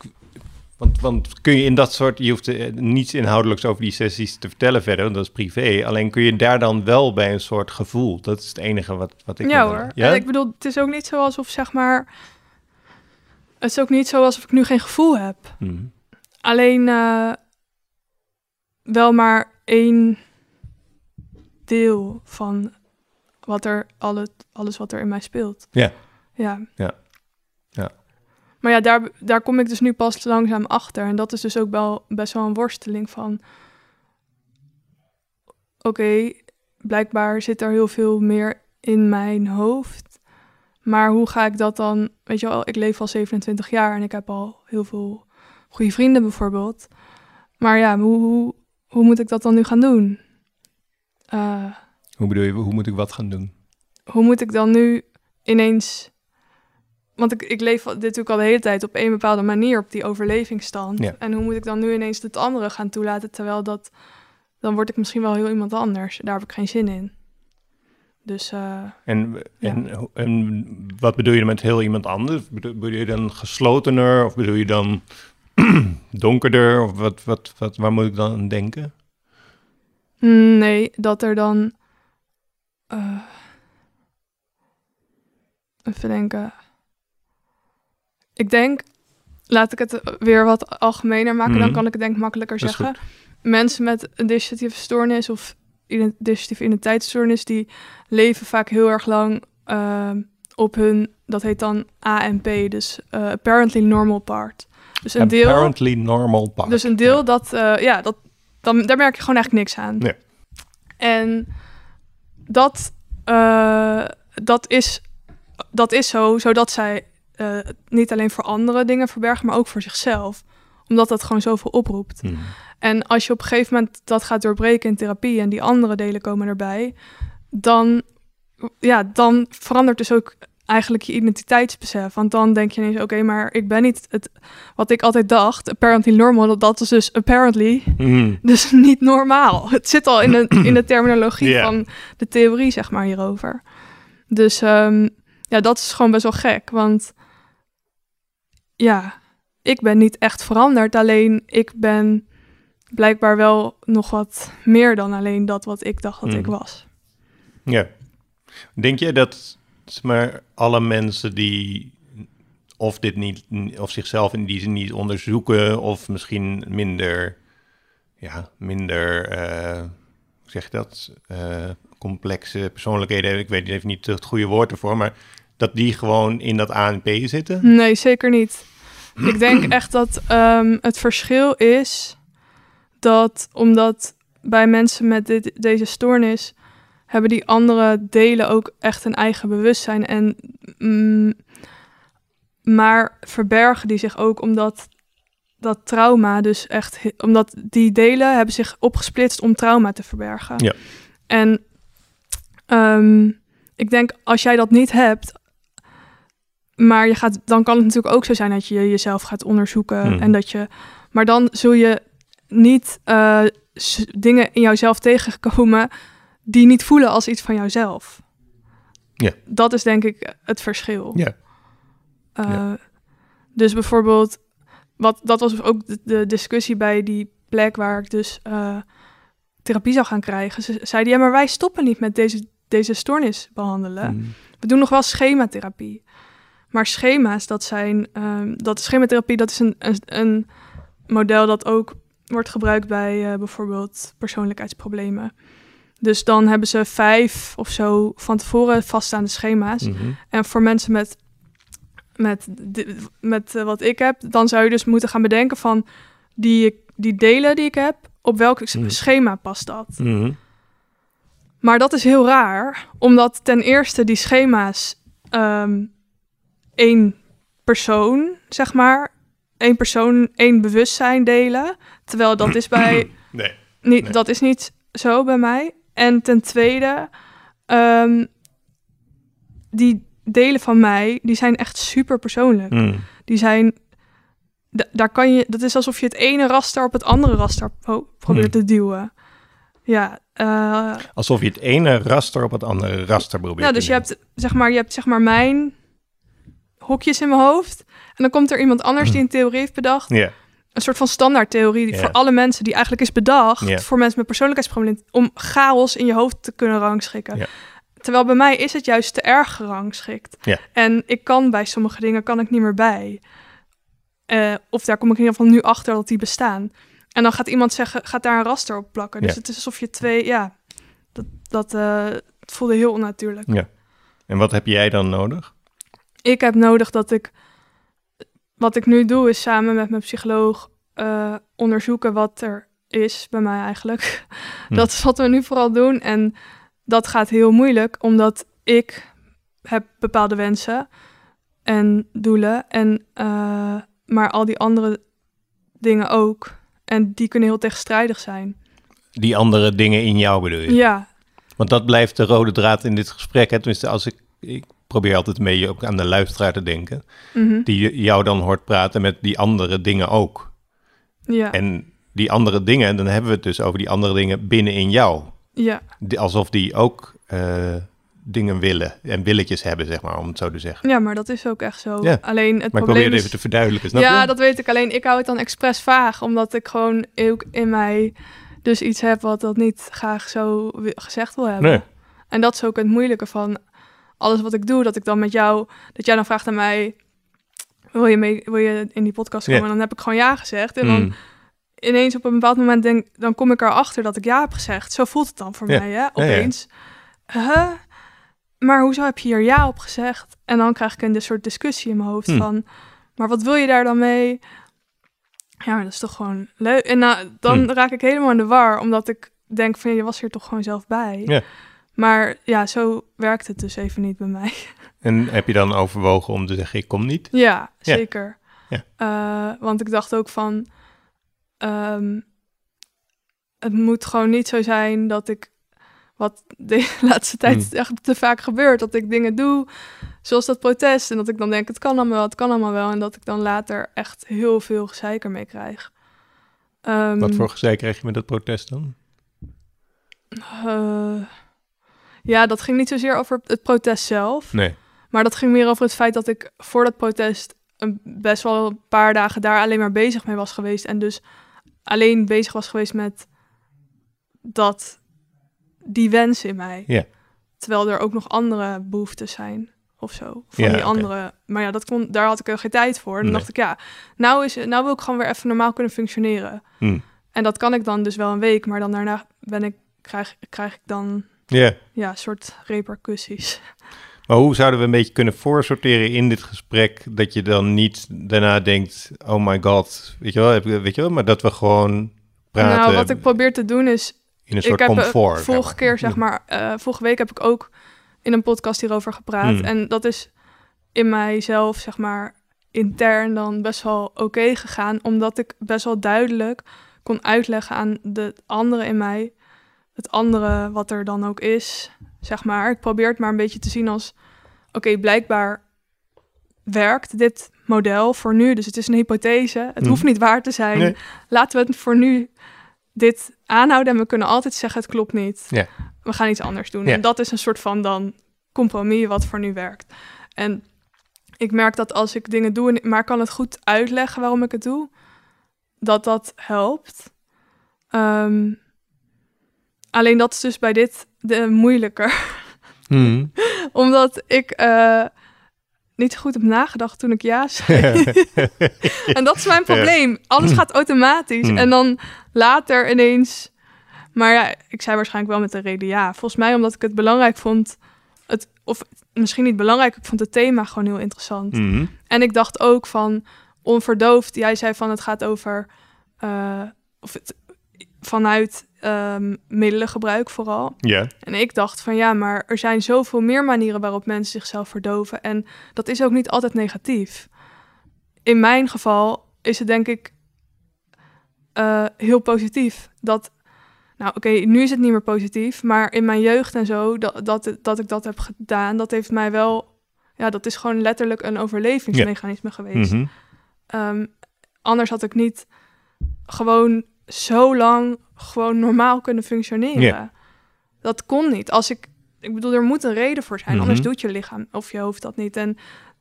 Want, want kun je in dat soort, je hoeft eh, niets inhoudelijks over die sessies te vertellen verder, want dat is privé. Alleen kun je daar dan wel bij een soort gevoel. Dat is het enige wat, wat ik. ja hoor. Ja? En ik bedoel, het is ook niet zo alsof zeg maar... Het is ook niet zo alsof ik nu geen gevoel heb. Mhm. Alleen eh, wel maar één deel van wat er, alle, alles wat er in mij speelt. Ja. Ja. Ja. Maar ja, daar, daar kom ik dus nu pas langzaam achter. En dat is dus ook wel best wel een worsteling van... Oké, blijkbaar zit er heel veel meer in mijn hoofd. Maar hoe ga ik dat dan... Weet je wel, ik leef al 27 jaar en ik heb al heel veel goede vrienden bijvoorbeeld. Maar ja, hoe, hoe, hoe moet ik dat dan nu gaan doen? Eh, Hoe bedoel je, hoe moet ik wat gaan doen? hoe moet ik dan nu ineens... Want ik, ik leef dit natuurlijk al de hele tijd op een bepaalde manier, op die overlevingsstand. Ja. En hoe moet ik dan nu ineens het andere gaan toelaten, terwijl dat... Dan word ik misschien wel heel iemand anders. Daar heb ik geen zin in. Dus eh, En, en, en wat bedoel je met heel iemand anders? Bedoel, bedoel je dan geslotener of bedoel je dan [clears throat] donkerder? Of wat, wat, wat, waar moet ik dan aan denken? mm, nee, dat er dan... eh, even denken. Ik denk, laat ik het weer wat algemener maken, dan Mhm. kan ik het denk makkelijker zeggen. Mensen met een dissociatieve stoornis of dissociatieve identiteitsstoornis, die leven vaak heel erg lang ehm, op hun, dat heet dan ANP, dus eh, apparently normal part. Dus een deel, Apparently normal part. dus een deel dat, eh, ja, dat, dan, daar merk je gewoon eigenlijk niks aan. Ja. En dat, eh, dat, is, dat is zo, zodat zij eh, niet alleen voor andere dingen verbergen, maar ook voor zichzelf. Omdat dat gewoon zoveel oproept. Mhm. En als je op een gegeven moment dat gaat doorbreken in therapie en die andere delen komen erbij, dan, ja, dan verandert dus ook eigenlijk je identiteitsbesef. Want dan denk je ineens, oké, maar ik ben niet het, wat ik altijd dacht, apparently normal, dat is dus apparently Mhm. [laughs] dus niet normaal. Het zit al in de, in de terminologie van de theorie, zeg maar, hierover. Dus ehm, ja, dat is gewoon best wel gek. Want ja, ik ben niet echt veranderd. Alleen ik ben blijkbaar wel nog wat meer dan alleen dat wat ik dacht dat ik Mhm. was. Ja. Denk je dat maar, alle mensen die of dit niet, of zichzelf in die zin niet onderzoeken, of misschien minder, ja, minder, hoe zeg je dat, Eh, complexe persoonlijkheden, ik weet even niet het goede woord ervoor, maar dat die gewoon in dat ANP zitten? Nee, zeker niet. [clears throat] Ik denk echt dat ehm, het verschil is dat omdat bij mensen met dit, deze stoornis hebben die andere delen ook echt een eigen bewustzijn en mm, maar verbergen die zich ook omdat dat trauma dus echt omdat die delen hebben zich opgesplitst om trauma te verbergen. Ja. En ehm, ik denk als jij dat niet hebt, maar je gaat, dan kan het natuurlijk ook zo zijn dat je jezelf gaat onderzoeken Hmm. en dat je, maar dan zul je niet eh, dingen in jouzelf tegenkomen die niet voelen als iets van jouzelf. Ja. Dat is denk ik het verschil. Ja. Eh, Ja. Dus bijvoorbeeld, wat, dat was ook de, de discussie bij die plek waar ik dus eh, therapie zou gaan krijgen. Ze zeiden, ja, maar wij stoppen niet met deze, deze stoornis behandelen. Mhm. We doen nog wel schematherapie. Maar schema's, dat zijn... ehm, dat schematherapie, dat is een, een, een model dat ook wordt gebruikt bij eh, bijvoorbeeld persoonlijkheidsproblemen. Dus dan hebben ze vijf of zo van tevoren vaststaande schema's. Mhm. En voor mensen met, met, met eh, wat ik heb, dan zou je dus moeten gaan bedenken van die, die delen die ik heb, op welk Mhm. schema past dat? Mhm. Maar dat is heel raar, omdat ten eerste die schema's ehm één persoon, zeg maar, één persoon, één bewustzijn delen. Terwijl dat is bij [clears throat] Nee. niet, Nee. dat is niet zo bij mij. En ten tweede, ehm, die delen van mij, die zijn echt super persoonlijk. Mhm. Die zijn, da- daar kan je, dat is alsof je het ene raster op het andere raster pro- probeert Hmm. te duwen. Ja, eh, Alsof je het ene raster op het andere raster probeert nou, te dus je hebt, zeg maar, je hebt zeg maar mijn hokjes in mijn hoofd. En dan komt er iemand anders die een theorie heeft bedacht. Ja. Een soort van standaardtheorie Ja. voor alle mensen die eigenlijk is bedacht. Ja. Voor mensen met persoonlijkheidsproblemen. Om chaos in je hoofd te kunnen rangschikken. Ja. Terwijl bij mij is het juist te erg gerangschikt. Ja. En ik kan bij sommige dingen kan ik niet meer bij. Eh, of daar kom ik in ieder geval nu achter dat die bestaan. En dan gaat iemand zeggen, gaat daar een raster op plakken. Dus Ja. het is alsof je twee, ja, dat, dat eh, het voelde heel onnatuurlijk. En wat heb jij dan nodig? Ik heb nodig dat ik, wat ik nu doe, is samen met mijn psycholoog eh, onderzoeken wat er is bij mij eigenlijk. [laughs] Hm. Dat is wat we nu vooral doen. En dat gaat heel moeilijk, omdat ik heb bepaalde wensen en doelen. En, eh, maar al die andere dingen ook. En die kunnen heel tegenstrijdig zijn. Die andere dingen in jou bedoel je? Ja, Want dat blijft de rode draad in dit gesprek. Hè? Tenminste, als ik, ik probeer altijd beetje ook aan de luisteraar te denken. mhm, Die jou dan hoort praten met die andere dingen ook. ja, En die andere dingen, dan hebben we het dus over die andere dingen binnenin jou. ja. Die- alsof die ook eh, dingen willen en willetjes hebben, zeg maar, om het zo te zeggen. ja, maar dat is ook echt zo. Ja, Alleen het Maar ik probleem probeer het even te verduidelijken, snap ja, je? dat weet ik. Alleen ik hou het dan expres vaag, omdat ik gewoon ook in mij dus iets heb wat dat niet graag zo gezegd wil hebben. Nee. En dat is ook het moeilijke van alles wat ik doe, dat ik dan met jou, dat jij dan vraagt aan mij, wil je, mee, wil je in die podcast komen? Ja. En dan heb ik gewoon ja gezegd. En dan Mm. ineens op een bepaald moment denk, dan kom ik erachter dat ik ja heb gezegd. Zo voelt het dan voor Ja. mij, hè? ja. Opeens. Huh? Maar hoezo heb je hier ja op gezegd? En dan krijg ik een soort discussie in mijn hoofd Hm. van, maar wat wil je daar dan mee? Ja, maar dat is toch gewoon leuk. En nou, dan Hm. raak ik helemaal in de war, omdat ik denk van, je was hier toch gewoon zelf bij. Ja. Maar ja, zo werkt het dus even niet bij mij. [laughs] En heb je dan overwogen om te zeggen, ik kom niet? Ja, zeker. Ja. Eh, want ik dacht ook van, ehm, het moet gewoon niet zo zijn dat ik, wat de [laughs] laatste tijd Hmm. echt te vaak gebeurt, dat ik dingen doe zoals dat protest en dat ik dan denk, het kan allemaal wel, het kan allemaal wel. En dat ik dan later echt heel veel gezeik ermee krijg. Ehm, Wat voor gezeik krijg je met dat protest dan? eh, ja, dat ging niet zozeer over het protest zelf. Nee. Maar dat ging meer over het feit dat ik voor dat protest een, best wel een paar dagen daar alleen maar bezig mee was geweest. En dus alleen bezig was geweest met dat, die wens in mij. Ja. Terwijl er ook nog andere behoeftes zijn of zo. Van Ja, die andere. Maar ja, dat kon, daar had ik er geen tijd voor. Dan Nee. dacht ik, ja, nou, is, nou wil ik gewoon weer even normaal kunnen functioneren. Hm. En dat kan ik dan dus wel een week, maar dan daarna ben ik, krijg, krijg ik dan Ja. ja, een soort repercussies. [laughs] Maar hoe zouden we een beetje kunnen voorsorteren in dit gesprek dat je dan niet daarna denkt, oh my god, weet je wel, heb weet je wel, maar dat we gewoon praten Nou, wat ik probeer te doen is in een ik soort heb eh, comfort. zeg vorige keer, zeg maar, eh, vorige week heb ik ook in een podcast hierover gepraat. Hmm. En dat is in mijzelf, zeg maar, intern dan best wel oké gegaan. Omdat ik best wel duidelijk kon uitleggen aan de anderen in mij. Het andere wat er dan ook is, zeg maar. Ik probeer het maar een beetje te zien als... Oké, blijkbaar werkt dit model voor nu. Dus het is een hypothese. Het Hmm. hoeft niet waar te zijn. Nee. Laten we het voor nu dit aanhouden. En we kunnen altijd zeggen, het klopt niet. Ja. We gaan iets anders doen. En dat is een soort van dan compromis wat voor nu werkt. En ik merk dat als ik dingen doe, en- maar kan het goed uitleggen waarom ik het doe, dat dat helpt. Ehm, alleen dat is dus bij dit de, moeilijker. Hm. [laughs] Omdat ik eh, niet goed heb nagedacht toen ik ja zei. [laughs] [laughs] en dat is mijn probleem. Alles gaat automatisch. Hmm. En dan later ineens... Maar ja, ik zei waarschijnlijk wel met de reden ja. Volgens mij omdat ik het belangrijk vond... Het, of misschien niet belangrijk, ik vond het thema gewoon heel interessant. Hm. En ik dacht ook van onverdoofd. Jij zei van het gaat over... eh, of het, vanuit ehm, middelengebruik vooral. Ja. En ik dacht van ja, maar er zijn zoveel meer manieren waarop mensen zichzelf verdoven. En dat is ook niet altijd negatief. In mijn geval is het denk ik eh, heel positief. Dat, nou oké, nu is het niet meer positief. Maar in mijn jeugd en zo, dat, dat, dat ik dat heb gedaan, dat heeft mij wel... Ja, dat is gewoon letterlijk een overlevingsmechanisme geweest. Mhm. Ehm, anders had ik niet gewoon zo lang gewoon normaal kunnen functioneren. Dat kon niet. Als ik, ik bedoel, er moet een reden voor zijn, Mhm. anders doet je lichaam of je hoofd dat niet. En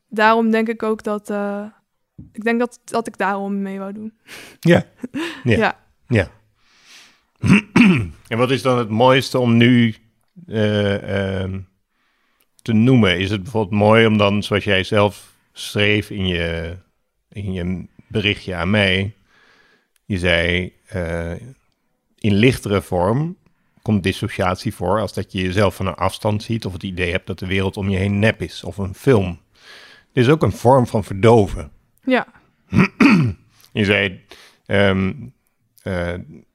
daarom denk ik ook dat, eh, ik denk dat, dat ik daarom mee wou doen. Ja. [laughs] Ja. Ja. Ja. [clears throat] en wat is dan het mooiste om nu eh, ehm, te noemen? Is het bijvoorbeeld mooi om dan, zoals jij zelf schreef in je, in je berichtje aan mij, je zei eh, in lichtere vorm komt dissociatie voor als dat je jezelf van een afstand ziet of het idee hebt dat de wereld om je heen nep is of een film. Dit is ook een vorm van verdoven. Ja, [clears throat] Je zei, ehm, eh,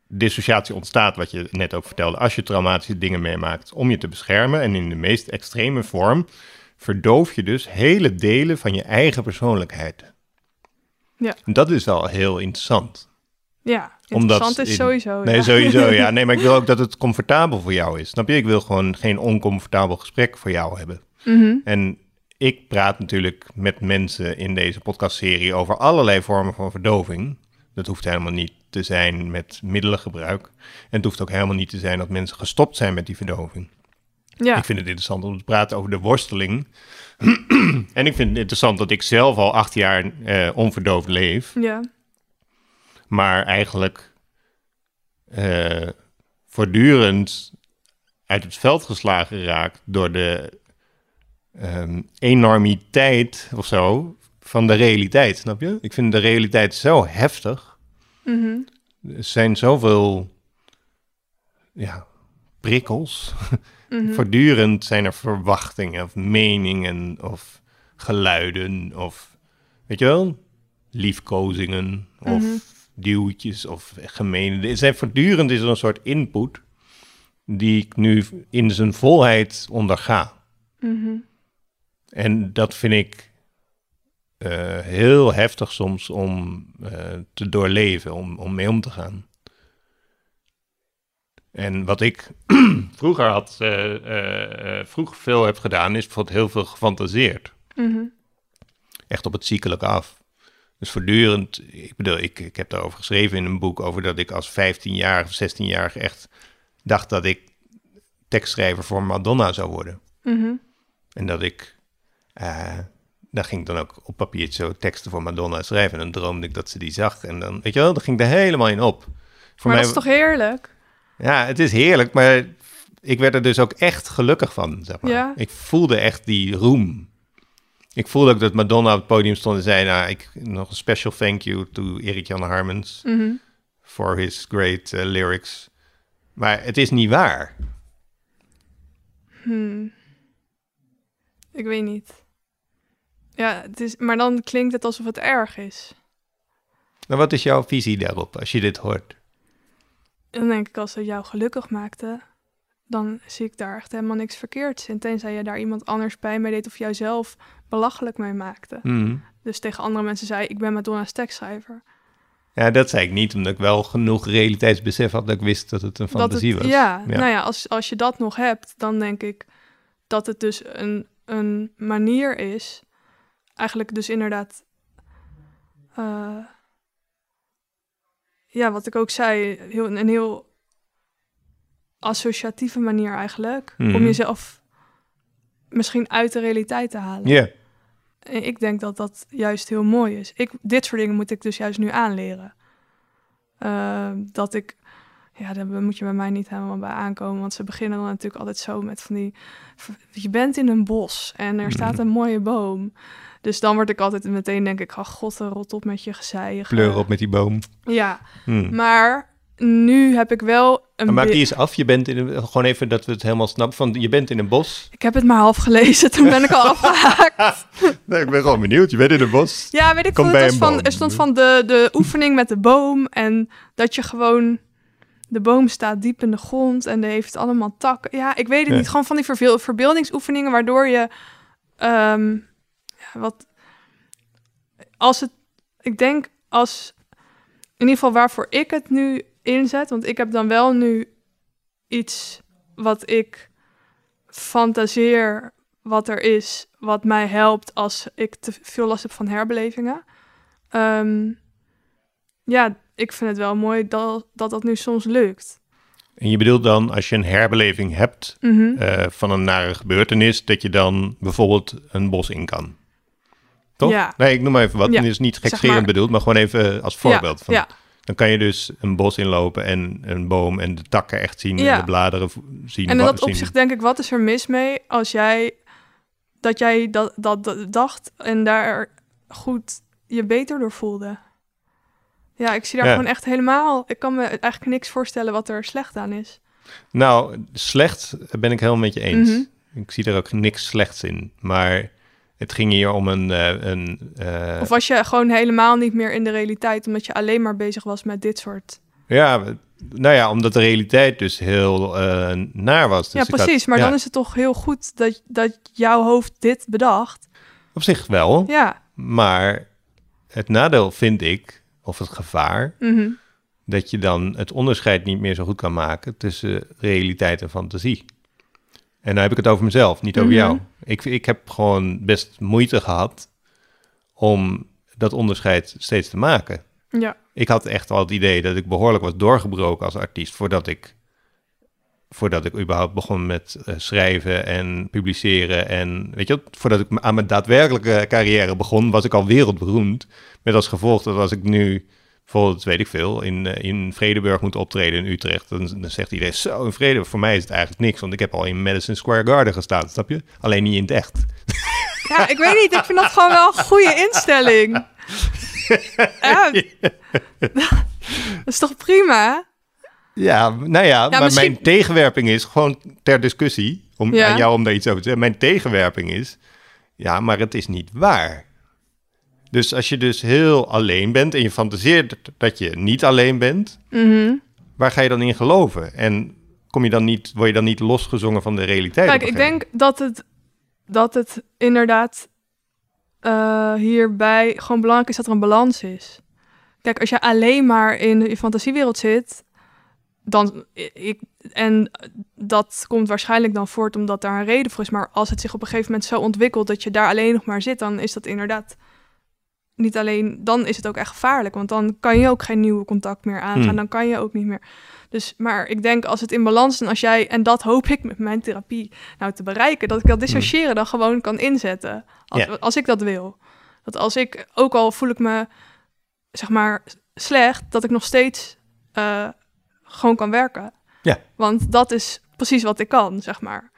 dissociatie ontstaat, wat je net ook vertelde, als je traumatische dingen meemaakt om je te beschermen. En in de meest extreme vorm verdoof je dus hele delen van je eigen persoonlijkheid. Ja. En dat is wel heel interessant. Ja. Omdat Interessant is sowieso. Nee, ja. sowieso. Ja, [laughs] nee, maar ik wil ook dat het comfortabel voor jou is. Snap je? Ik wil gewoon geen oncomfortabel gesprek voor jou hebben. Mhm. En ik praat natuurlijk met mensen in deze podcastserie over allerlei vormen van verdoving. Dat hoeft helemaal niet te zijn met middelengebruik. En het hoeft ook helemaal niet te zijn dat mensen gestopt zijn met die verdoving. ja. Ik vind het interessant om te praten over de worsteling. [clears throat] en ik vind het interessant dat ik zelf al acht jaar eh, onverdoofd leef. ja. Maar eigenlijk eh, voortdurend uit het veld geslagen raakt door de ehm, enormiteit of zo van de realiteit, snap je? Ik vind de realiteit zo heftig. Mhm. Er zijn zoveel ja, prikkels. Mhm. Voortdurend zijn er verwachtingen of meningen of geluiden of, weet je wel, liefkozingen of Mhm. Duwtjes of gemene. Er zijn voortdurend is er een soort input die ik nu in zijn volheid onderga. Mhm. En dat vind ik eh, heel heftig soms om eh, te doorleven, om, om mee om te gaan. En wat ik [clears throat] vroeger had, eh, vroeger veel heb gedaan, is bijvoorbeeld heel veel gefantaseerd. Mhm. Echt op het ziekelijke af. Dus voortdurend, ik bedoel, ik, ik heb daarover geschreven in een boek over dat ik als 15-jarige of 16-jarige echt dacht dat ik tekstschrijver voor Madonna zou worden. Mhm. En dat ik, eh daar ging ik dan ook op papiertje zo teksten voor Madonna schrijven. En dan droomde ik dat ze die zag. En dan, weet je wel, dan ging ik er helemaal in op. Voor maar dat is toch heerlijk? Ja, het is heerlijk, maar ik werd er dus ook echt gelukkig van, zeg maar. Ja. Ik voelde echt die roem. Ik voelde ook dat Madonna op het podium stond en zei... Nou, ik, nog een special thank you to Erik Jan Harmens... Mhm. for his great eh, lyrics. Maar het is niet waar. Hmm. Ik weet niet. Ja, het is, maar dan klinkt het alsof het erg is. Nou, wat is jouw visie daarop als je dit hoort? Dan denk ik, als het jou gelukkig maakte, dan zie ik daar echt helemaal niks verkeerds in. Tenzij je daar iemand anders bij mee deed of jij zelf belachelijk mee maakte. Hmm. Dus tegen andere mensen zei, ik ben Madonna's tekstschrijver. Ja, dat zei ik niet, omdat ik wel genoeg realiteitsbesef had dat ik wist dat het een Dat fantasie het, was. Ja, nou ja, als, als je dat nog hebt, dan denk ik dat het dus een, een manier is. Eigenlijk dus inderdaad... eh, ja, wat ik ook zei, heel, een heel associatieve manier eigenlijk. Mhm. Om jezelf misschien uit de realiteit te halen. Ja. En ik denk dat dat juist heel mooi is. Ik, dit soort dingen moet ik dus juist nu aanleren. Eh, dat ik, ja, daar moet je bij mij niet helemaal bij aankomen. Want ze beginnen dan natuurlijk altijd zo met van die, je bent in een bos en er staat een mooie boom. Dus dan word ik altijd meteen denk ik, oh god, rot op met je gezeig. Kleur op met die boom. Ja, Hmm. maar nu heb ik wel een Maar maak die eens af. Je bent in een, gewoon even dat we het helemaal snappen. Van, je bent in een bos. Ik heb het maar half gelezen, toen ben ik al [laughs] afgehaakt. [laughs] Nee, ik ben gewoon benieuwd. Je bent in een bos. Ja, weet ik veel. Het van, er stond van de, de oefening met de boom. En dat je gewoon... De boom staat diep in de grond en die heeft allemaal takken. Ja, ik weet het niet. Gewoon van die verveel, verbeeldingsoefeningen waardoor je... ehm, ja, wat... Als het... Ik denk als... In ieder geval waarvoor ik het nu inzet. Want ik heb dan wel nu iets wat ik fantaseer wat er is, wat mij helpt als ik te veel last heb van herbelevingen. Ehm, ja, ik vind het wel mooi dat, dat dat nu soms lukt. En je bedoelt dan, als je een herbeleving hebt Mhm. eh, van een nare gebeurtenis, dat je dan bijvoorbeeld een bos in kan. Toch? Ja. Nee, ik noem maar even wat. Ja. Het is niet Zeg gekscherend maar- bedoeld, maar gewoon even als voorbeeld. Ja, van, ja. Dan kan je dus een bos inlopen en een boom en de takken echt zien en Ja. de bladeren zien. En in dat opzicht denk ik, wat is er mis mee als jij dat jij dat, dat, dat dacht en daar goed je beter door voelde? Ja, ik zie daar Ja. gewoon echt helemaal. Ik kan me eigenlijk niks voorstellen wat er slecht aan is. Nou, slecht ben ik helemaal met je eens. Mhm. Ik zie er ook niks slechts in. Maar het ging hier om een... eh, een eh, Of was je gewoon helemaal niet meer in de realiteit, omdat je alleen maar bezig was met dit soort. Ja, nou ja, omdat de realiteit dus heel eh, naar was. Dus ja, had- precies. maar ja, dan is het toch heel goed dat, dat jouw hoofd dit bedacht. Op zich wel, Ja. maar het nadeel vind ik, of het gevaar, mhm. dat je dan het onderscheid niet meer zo goed kan maken tussen realiteit en fantasie. En dan heb ik het over mezelf, niet over Mhm. jou. Ik, ik heb gewoon best moeite gehad om dat onderscheid steeds te maken. Ja. ik had echt al het idee dat ik behoorlijk was doorgebroken als artiest voordat ik, voordat ik überhaupt begon met eh, schrijven en publiceren. En weet je, voordat ik aan mijn daadwerkelijke carrière begon, was ik al wereldberoemd. Met als gevolg dat als ik nu bijvoorbeeld, weet ik veel, in, eh, in Vredeburg moet optreden in Utrecht, dan, dan zegt iedereen, zo in Vredeburg, voor mij is het eigenlijk niks, want ik heb al in Madison Square Garden gestaan, snap je? Alleen niet in het echt. [laughs] ja, ik weet niet. Ik vind dat gewoon wel een goede instelling. [laughs] ja. Dat is toch prima? Ja, nou ja, maar misschien- mijn tegenwerping is gewoon ter discussie, om Ja. aan jou om daar iets over te zeggen. Mijn tegenwerping is, ja, maar het is niet waar. Dus als je dus heel alleen bent en je fantaseert dat je niet alleen bent, Mhm. waar ga je dan in geloven? En kom je dan niet, word je dan niet losgezongen van de realiteit? Kijk, ik denk dat het, dat het inderdaad eh, hierbij gewoon belangrijk is dat er een balans is. Kijk, als je alleen maar in je fantasiewereld zit, dan ik, en dat komt waarschijnlijk dan voort omdat daar een reden voor is. Maar als het zich op een gegeven moment zo ontwikkelt dat je daar alleen nog maar zit, dan is dat inderdaad niet alleen. Dan is het ook echt gevaarlijk, want dan kan je ook geen nieuwe contact meer aangaan. Hmm. Dan kan je ook niet meer. Dus, maar ik denk als het in balans is en als jij, en dat hoop ik met mijn therapie nou te bereiken, dat ik dat dissociëren dan gewoon kan inzetten. Als, als ik dat wil. Dat als ik, ook al voel ik me, zeg maar, slecht, dat ik nog steeds eh, gewoon kan werken. Ja. Want dat is precies wat ik kan, zeg maar.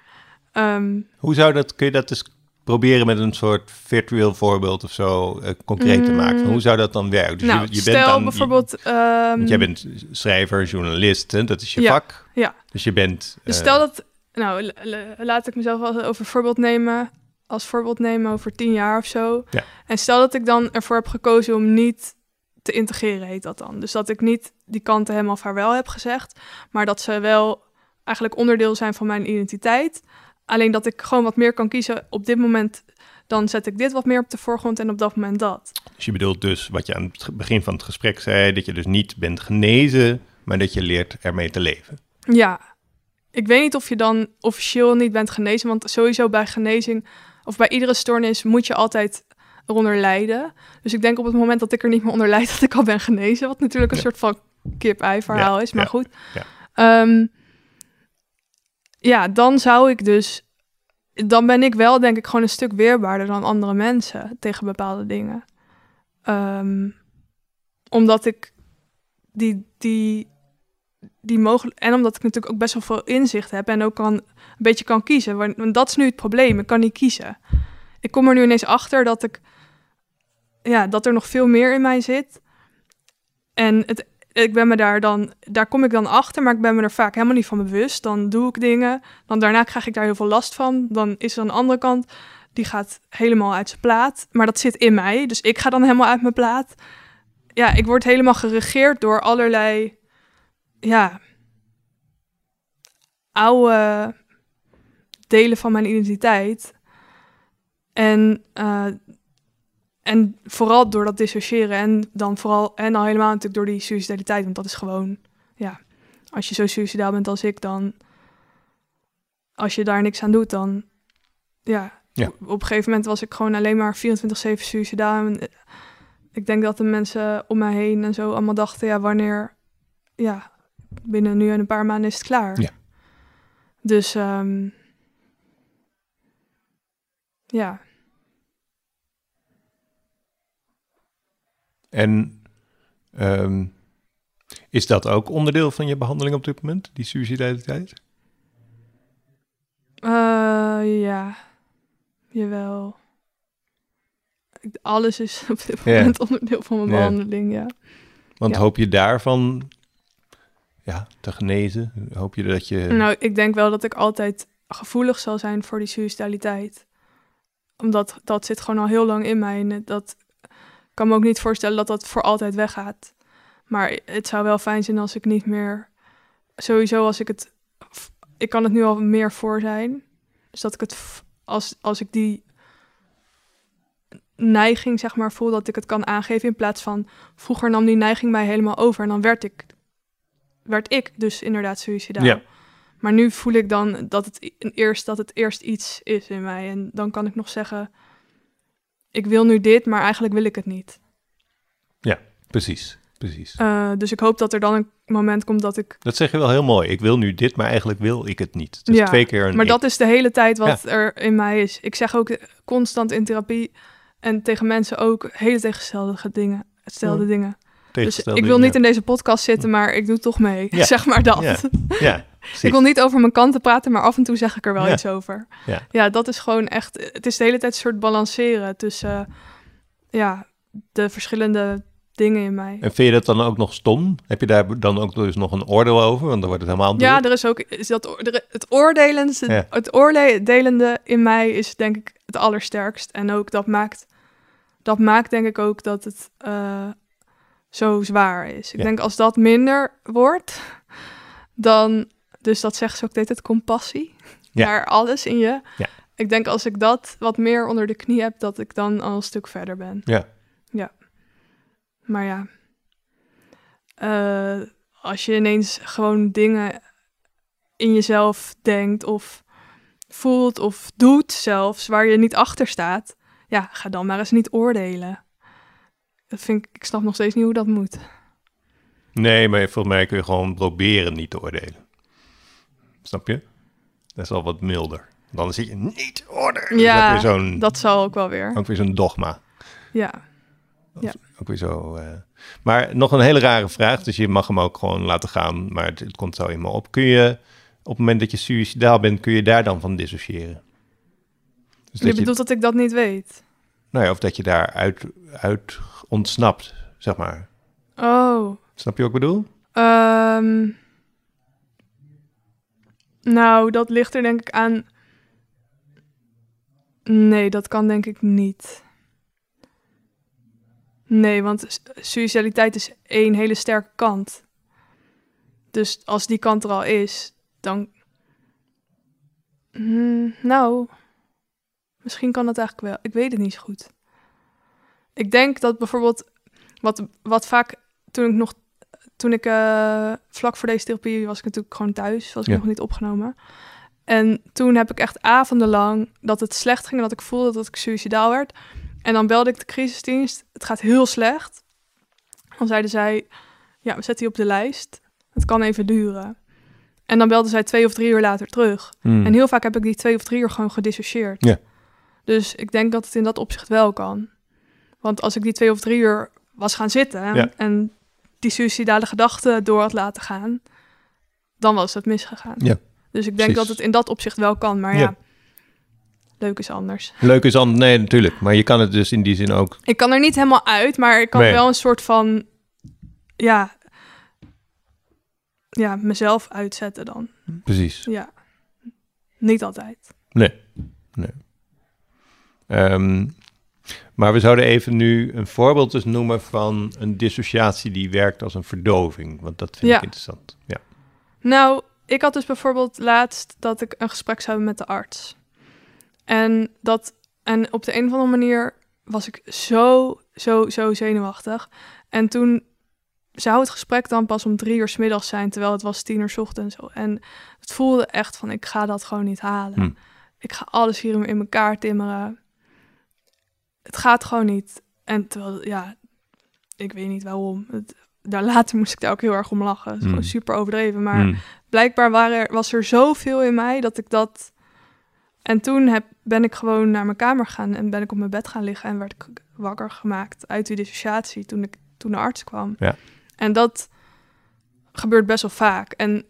Ehm, Hoe zou dat, kun je dat dus proberen met een soort virtueel voorbeeld of zo eh, concreet te Mm. maken? Van hoe zou dat dan werken? Dus nou, je, je stel bent dan, bijvoorbeeld... Je, ehm, jij bent schrijver, journalist, hè? dat is je Ja, vak. ja. Dus je bent... Dus eh, stel dat, nou, laat ik mezelf als over voorbeeld nemen, als voorbeeld nemen over tien jaar of zo. Ja. En stel dat ik dan ervoor heb gekozen om niet te integreren, heet dat dan. Dus dat ik niet die kanten helemaal vaarwel heb gezegd, maar dat ze wel eigenlijk onderdeel zijn van mijn identiteit. Alleen dat ik gewoon wat meer kan kiezen op dit moment. Dan zet ik dit wat meer op de voorgrond en op dat moment dat. Dus je bedoelt dus wat je aan het begin van het gesprek zei, dat je dus niet bent genezen, maar dat je leert ermee te leven. Ja, ik weet niet of je dan officieel niet bent genezen, want sowieso bij genezing of bij iedere stoornis moet je altijd eronder lijden. Dus ik denk op het moment dat ik er niet meer onder lijd, [laughs] dat ik al ben genezen, wat natuurlijk een Ja. soort van kip-ei verhaal Ja, is, maar ja, goed. ja. Ja, dan zou ik dus, dan ben ik wel denk ik gewoon een stuk weerbaarder dan andere mensen tegen bepaalde dingen. Ehm, omdat ik die, die, die mogelijk. En omdat ik natuurlijk ook best wel veel inzicht heb en ook kan, een beetje kan kiezen. Want dat is nu het probleem. Ik kan niet kiezen. Ik kom er nu ineens achter dat ik. Ja, dat er nog veel meer in mij zit. En het, ik ben me daar dan. Daar kom ik dan achter, maar ik ben me er vaak helemaal niet van bewust. Dan doe ik dingen. Dan daarna krijg ik daar heel veel last van. Dan is er een andere kant. Die gaat helemaal uit zijn plaat. Maar dat zit in mij. Dus ik ga dan helemaal uit mijn plaat. Ja, ik word helemaal geregeerd door allerlei ja, oude delen van mijn identiteit. En, eh, en vooral door dat dissociëren en dan vooral en al helemaal natuurlijk door die suicidaliteit, want dat is gewoon, ja, als je zo suicidaal bent als ik, dan als je daar niks aan doet, dan ja, Ja. Op, een gegeven moment was ik gewoon alleen maar 24/7 suicidaal. En, eh, ik denk dat de mensen om mij heen en zo allemaal dachten, ja, wanneer, ja, binnen nu en een paar maanden is het klaar. Ja. Dus, ehm, ja. En ehm, is dat ook onderdeel van je behandeling op dit moment, die suicidaliteit? Eh, ja, jawel. Alles is op dit moment onderdeel van mijn behandeling, ja. Want Ja. hoop je daarvan ja, te genezen? Hoop je dat je... Nou, ik denk wel dat ik altijd gevoelig zal zijn voor die suicidaliteit. Omdat dat zit gewoon al heel lang in mij. En dat kan me ook niet voorstellen dat dat voor altijd weggaat. Maar het zou wel fijn zijn als ik niet meer... Sowieso als ik het... Ik kan het nu al meer voor zijn. Dus dat ik het... Als, als ik die neiging, zeg maar, voel dat ik het kan aangeven... in plaats van... Vroeger nam die neiging mij helemaal over. En dan werd ik... Werd ik dus inderdaad suicidaal. Ja. Maar nu voel ik dan dat het, eerst, dat het eerst iets is in mij. En dan kan ik nog zeggen, ik wil nu dit, maar eigenlijk wil ik het niet. Precies, precies. Eh, dus ik hoop dat er dan een moment komt dat ik... Dat zeg je wel heel mooi. Ik wil nu dit, maar eigenlijk wil ik het niet. Ja, twee keer een Maar ik. dat is de hele tijd wat er in mij is. Ik zeg ook constant in therapie en tegen mensen ook hele tegenstelde dingen. Hetzelfde Ja. dingen. Dus ik wil niet in deze podcast zitten, maar ik doe toch mee. Ja. [laughs] Zeg maar dat. Ja, Ja. Ik wil niet over mijn kanten praten, maar af en toe zeg ik er wel Ja. iets over. Ja. ja, dat is gewoon echt. Het is de hele tijd een soort balanceren tussen eh, ja, de verschillende dingen in mij. En vind je dat dan ook nog stom? Heb je daar dan ook dus nog een oordeel over? Want dan wordt het helemaal Ja, druk. er is ook is dat, er- het oordelende, Ja. het oordelende in mij is denk ik het allersterkst. En ook dat maakt, dat maakt denk ik ook dat het eh, zo zwaar is. Ik Ja. denk als dat minder wordt, dan, dus dat zegt ze ook dit, het compassie Ja. naar alles in je. Ja. ik denk als ik dat wat meer onder de knie heb, dat ik dan al een stuk verder ben. Ja. Ja. Maar ja, eh, als je ineens gewoon dingen in jezelf denkt of voelt of doet zelfs waar je niet achter staat, ja, ga dan maar eens niet oordelen. Dat vind ik, ik snap nog steeds niet hoe dat moet. Nee, maar volgens mij kun je gewoon proberen niet te oordelen. Snap je? Dat is al wat milder. Dan zit je niet oordelen. Ja, ook weer zo'n, Dat zal ook wel weer. ook weer zo'n dogma. Ja. Ook weer zo. eh. Maar nog een hele rare vraag, dus je mag hem ook gewoon laten gaan, maar het, het komt zo in me op. Kun je op het moment dat je suicidaal bent, kun je daar dan van dissociëren? Dus Je bedoelt dat ik dat niet weet? nou ja, of dat je daar uit, uit ontsnapt, zeg maar. Oh. Snap je wat ik bedoel? Ehm, nou, dat ligt er denk ik aan. Nee, dat kan denk ik niet. Nee, want suicidaliteit is één hele sterke kant. Dus als die kant er al is, dan. Hmm, nou, misschien kan dat eigenlijk wel. Ik weet het niet zo goed. Ik denk dat bijvoorbeeld wat, wat vaak toen ik nog toen ik eh, vlak voor deze therapie was ik natuurlijk gewoon thuis, was ik Ja. nog niet opgenomen. En toen heb ik echt avonden dat het slecht ging en dat ik voelde dat ik suicidaal werd. En dan belde ik de crisisdienst. Het gaat heel slecht. Dan zeiden zij, ja, we zetten je op de lijst. Het kan even duren. En dan belden zij twee of drie uur later terug. Hmm. En heel vaak heb ik die twee of drie uur gewoon gedissocieerd. Ja. Dus ik denk dat het in dat opzicht wel kan. Want als ik die twee of drie uur was gaan zitten en, Ja. en die suicidale gedachten door had laten gaan, dan was het misgegaan. Ja, dus ik denk precies. dat het in dat opzicht wel kan. Maar ja, Ja. leuk is anders. Leuk is dan, nee, natuurlijk. Maar je kan het dus in die zin ook. Ik kan er niet helemaal uit, maar ik kan Nee. wel een soort van, ja, ja, mezelf uitzetten dan. Precies. Ja, niet altijd. Nee. nee. Ehm, maar we zouden even nu een voorbeeld dus noemen van een dissociatie die werkt als een verdoving. Want dat vind Ja. ik interessant. Ja. Nou, ik had dus bijvoorbeeld laatst dat ik een gesprek zou hebben met de arts. En, dat, en op de een of andere manier was ik zo, zo, zo zenuwachtig. En toen zou het gesprek dan pas om drie uur 's middags zijn, terwijl het was tien uur 's ochtends. Zo. En het voelde echt van, ik ga dat gewoon niet halen. Hm. Ik ga alles hier in elkaar timmeren. Het gaat gewoon niet. En terwijl, ja, ik weet niet waarom. Het, daar later moest ik daar ook heel erg om lachen. Het is gewoon super overdreven. Maar Hmm. blijkbaar waren er, was er zoveel in mij dat ik dat. En toen heb, ben ik gewoon naar mijn kamer gegaan en ben ik op mijn bed gaan liggen en werd ik wakker gemaakt uit die dissociatie toen, ik, toen de arts kwam. Ja. En dat gebeurt best wel vaak. En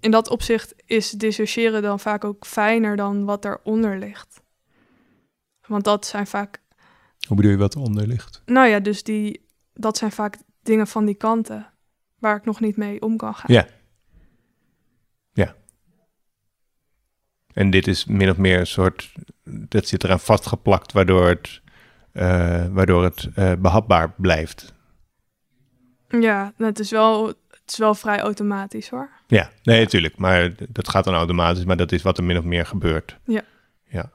in dat opzicht is dissociëren dan vaak ook fijner dan wat eronder ligt. Want dat zijn vaak, Hoe bedoel je wat eronder ligt? nou ja, dus die, dat zijn vaak dingen van die kanten waar ik nog niet mee om kan gaan. Ja. En dit is min of meer een soort. Dat zit eraan vastgeplakt, waardoor het, eh, waardoor het eh, behapbaar blijft. Ja, het is wel, het is wel vrij automatisch hoor. Ja, nee, natuurlijk. Maar dat gaat dan automatisch, maar dat is wat er min of meer gebeurt. Ja. Ja.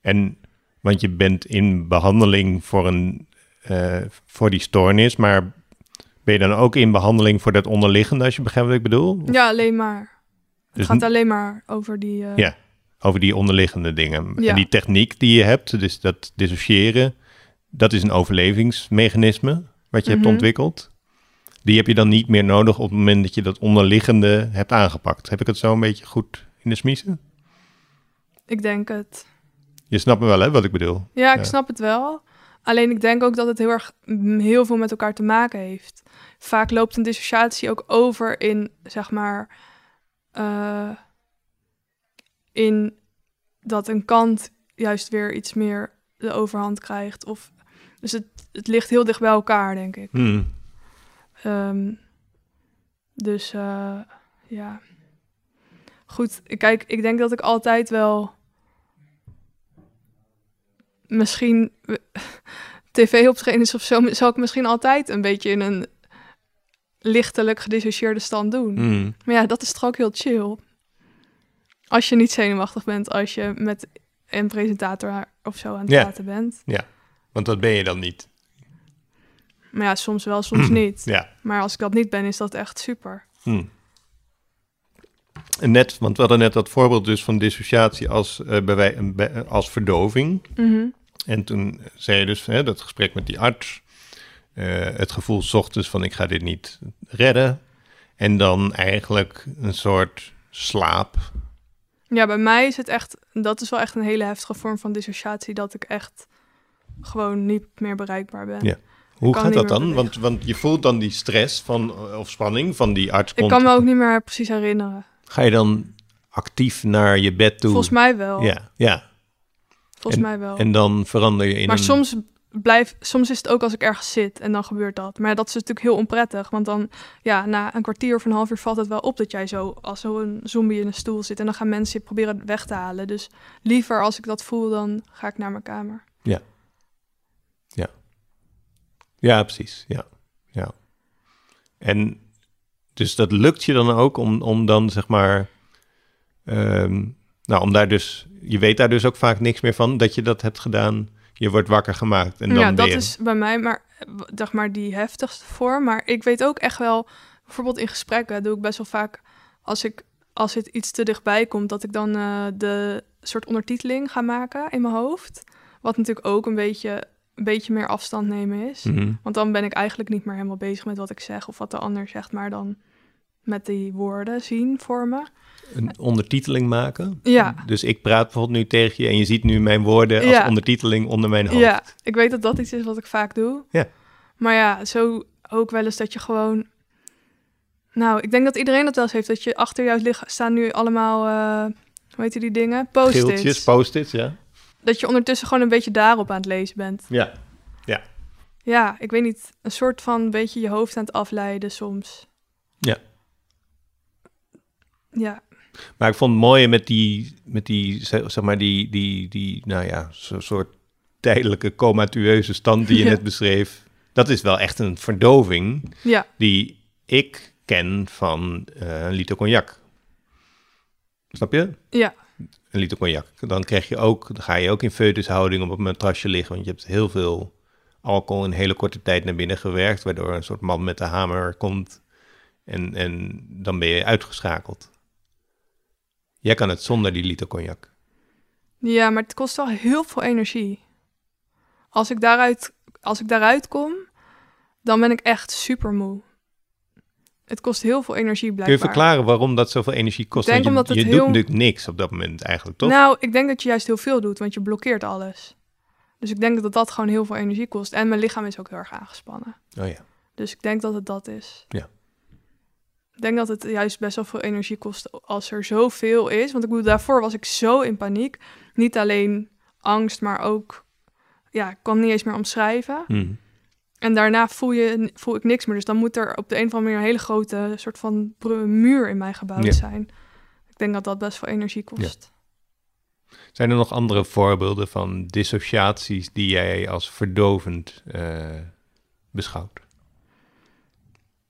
En, want je bent in behandeling voor, een, eh, voor die stoornis, maar ben je dan ook in behandeling voor dat onderliggende, als je begrijpt wat ik bedoel? Ja, alleen maar. Het Dus gaat alleen maar over die. eh, Ja. Over die onderliggende dingen. Ja. En die techniek die je hebt, dus dat dissociëren, dat is een overlevingsmechanisme wat je hebt Mhm. ontwikkeld. Die heb je dan niet meer nodig op het moment dat je dat onderliggende hebt aangepakt. Heb ik het zo een beetje goed in de smiezen? Ik denk het. Je snapt me wel, hè, wat ik bedoel. Ja, ik Ja. snap het wel. Alleen ik denk ook dat het heel erg mm, heel veel met elkaar te maken heeft. Vaak loopt een dissociatie ook over in, zeg maar, eh, in dat een kant juist weer iets meer de overhand krijgt. Of, dus het, het ligt heel dicht bij elkaar, denk ik. Hmm. Ehm, dus eh, ja. Goed, kijk, ik denk dat ik altijd wel. Misschien [laughs] tv-optredens of zo, zal ik misschien altijd een beetje in een lichtelijk gedissocieerde stand doen. Hmm. Maar ja, dat is toch ook heel chill. Als je niet zenuwachtig bent, als je met een presentator of zo aan het Ja. praten bent. Want dat ben je dan niet. Maar ja, soms wel, soms niet. Ja. Maar als ik dat niet ben, is dat echt super. Hm. Net, want we hadden net dat voorbeeld dus van dissociatie als, eh, bij wij- als verdoving. Mhm. En toen zei je dus, hè, dat gesprek met die arts, eh, het gevoel 's ochtends van ik ga dit niet redden. En dan eigenlijk een soort slaap. Ja, bij mij is het echt, dat is wel echt een hele heftige vorm van dissociatie, dat ik echt gewoon niet meer bereikbaar ben. Ja. Hoe gaat dat dan? Want, want je voelt dan die stress van, eh, of spanning van die arts. Ik kan me ook niet meer precies herinneren. Ga je dan actief naar je bed toe? Volgens mij wel. Ja, ja. Volgens mij wel. En dan verander je in maar een... soms, blijf, soms is het ook als ik ergens zit en dan gebeurt dat. Maar dat is natuurlijk heel onprettig. Want dan, ja, na een kwartier of een half uur valt het wel op dat jij zo als zo'n zombie in een stoel zit. En dan gaan mensen je proberen weg te halen. Dus liever als ik dat voel, dan ga ik naar mijn kamer. Ja, precies. Ja, ja. En dus dat lukt je dan ook om, om dan zeg maar, ehm, nou, om daar dus, je weet daar dus ook vaak niks meer van dat je dat hebt gedaan. Je wordt wakker gemaakt en dan ja, dat weer. is bij mij maar, zeg maar die heftigste vorm. Maar ik weet ook echt wel, bijvoorbeeld in gesprekken doe ik best wel vaak, als ik als het iets te dichtbij komt, dat ik dan eh, de soort ondertiteling ga maken in mijn hoofd. Wat natuurlijk ook een beetje, een beetje meer afstand nemen is. Mhm. Want dan ben ik eigenlijk niet meer helemaal bezig met wat ik zeg of wat de ander zegt, maar dan met die woorden zien voor me. Een ondertiteling maken. Ja. Dus ik praat bijvoorbeeld nu tegen je en je ziet nu mijn woorden als Ja. ondertiteling onder mijn hoofd. Ja, ik weet dat dat iets is wat ik vaak doe. Ja. Maar ja, zo ook wel eens dat je gewoon... Nou, ik denk dat iedereen dat wel eens heeft. Dat je achter jou ligt, staan nu allemaal, eh hoe heet die dingen? Geeltjes, Post-its. post-its, ja. Dat je ondertussen gewoon een beetje daarop aan het lezen bent. Ja. Ja, ik weet niet. Een soort van een beetje je hoofd aan het afleiden soms. Ja. Ja, Maar ik vond het mooie met die, met die zeg maar, die, die, die nou ja, zo'n soort tijdelijke comatueuze stand die je [laughs] Ja. net beschreef. Dat is wel echt een verdoving ja, die ik ken van een liter cognac. Snap je? ja, Een liter cognac. Dan krijg je ook, dan ga je ook in foetushouding op een matrasje liggen, want je hebt heel veel alcohol in hele korte tijd naar binnen gewerkt, waardoor een soort man met de hamer komt en, en dan ben je uitgeschakeld. Jij kan het zonder die liter cognac. ja, maar het kost wel heel veel energie. Als ik daaruit, als ik daaruit kom, dan ben ik echt super moe. Het kost heel veel energie Kun je blijkbaar. verklaren waarom dat zoveel energie kost? Ik denk je omdat het je heel- doet natuurlijk niks op dat moment eigenlijk, toch? Nou, ik denk dat je juist heel veel doet, want je blokkeert alles. Dus ik denk dat dat gewoon heel veel energie kost. En mijn lichaam is ook heel erg aangespannen. Oh ja. Dus ik denk dat het dat is. Ja. Ik denk dat het juist best wel veel energie kost als er zoveel is. Want ik bedoel, daarvoor was ik zo in paniek. Niet alleen angst, maar ook... Ja, ik kan niet eens meer omschrijven. Hm. En daarna voel, je, voel ik niks meer. Dus dan moet er op de een of andere manier een hele grote soort van muur in mij gebouwd Ja. zijn. Ik denk dat dat best veel energie kost. Zijn er nog andere voorbeelden van dissociaties die jij als verdovend eh, beschouwt?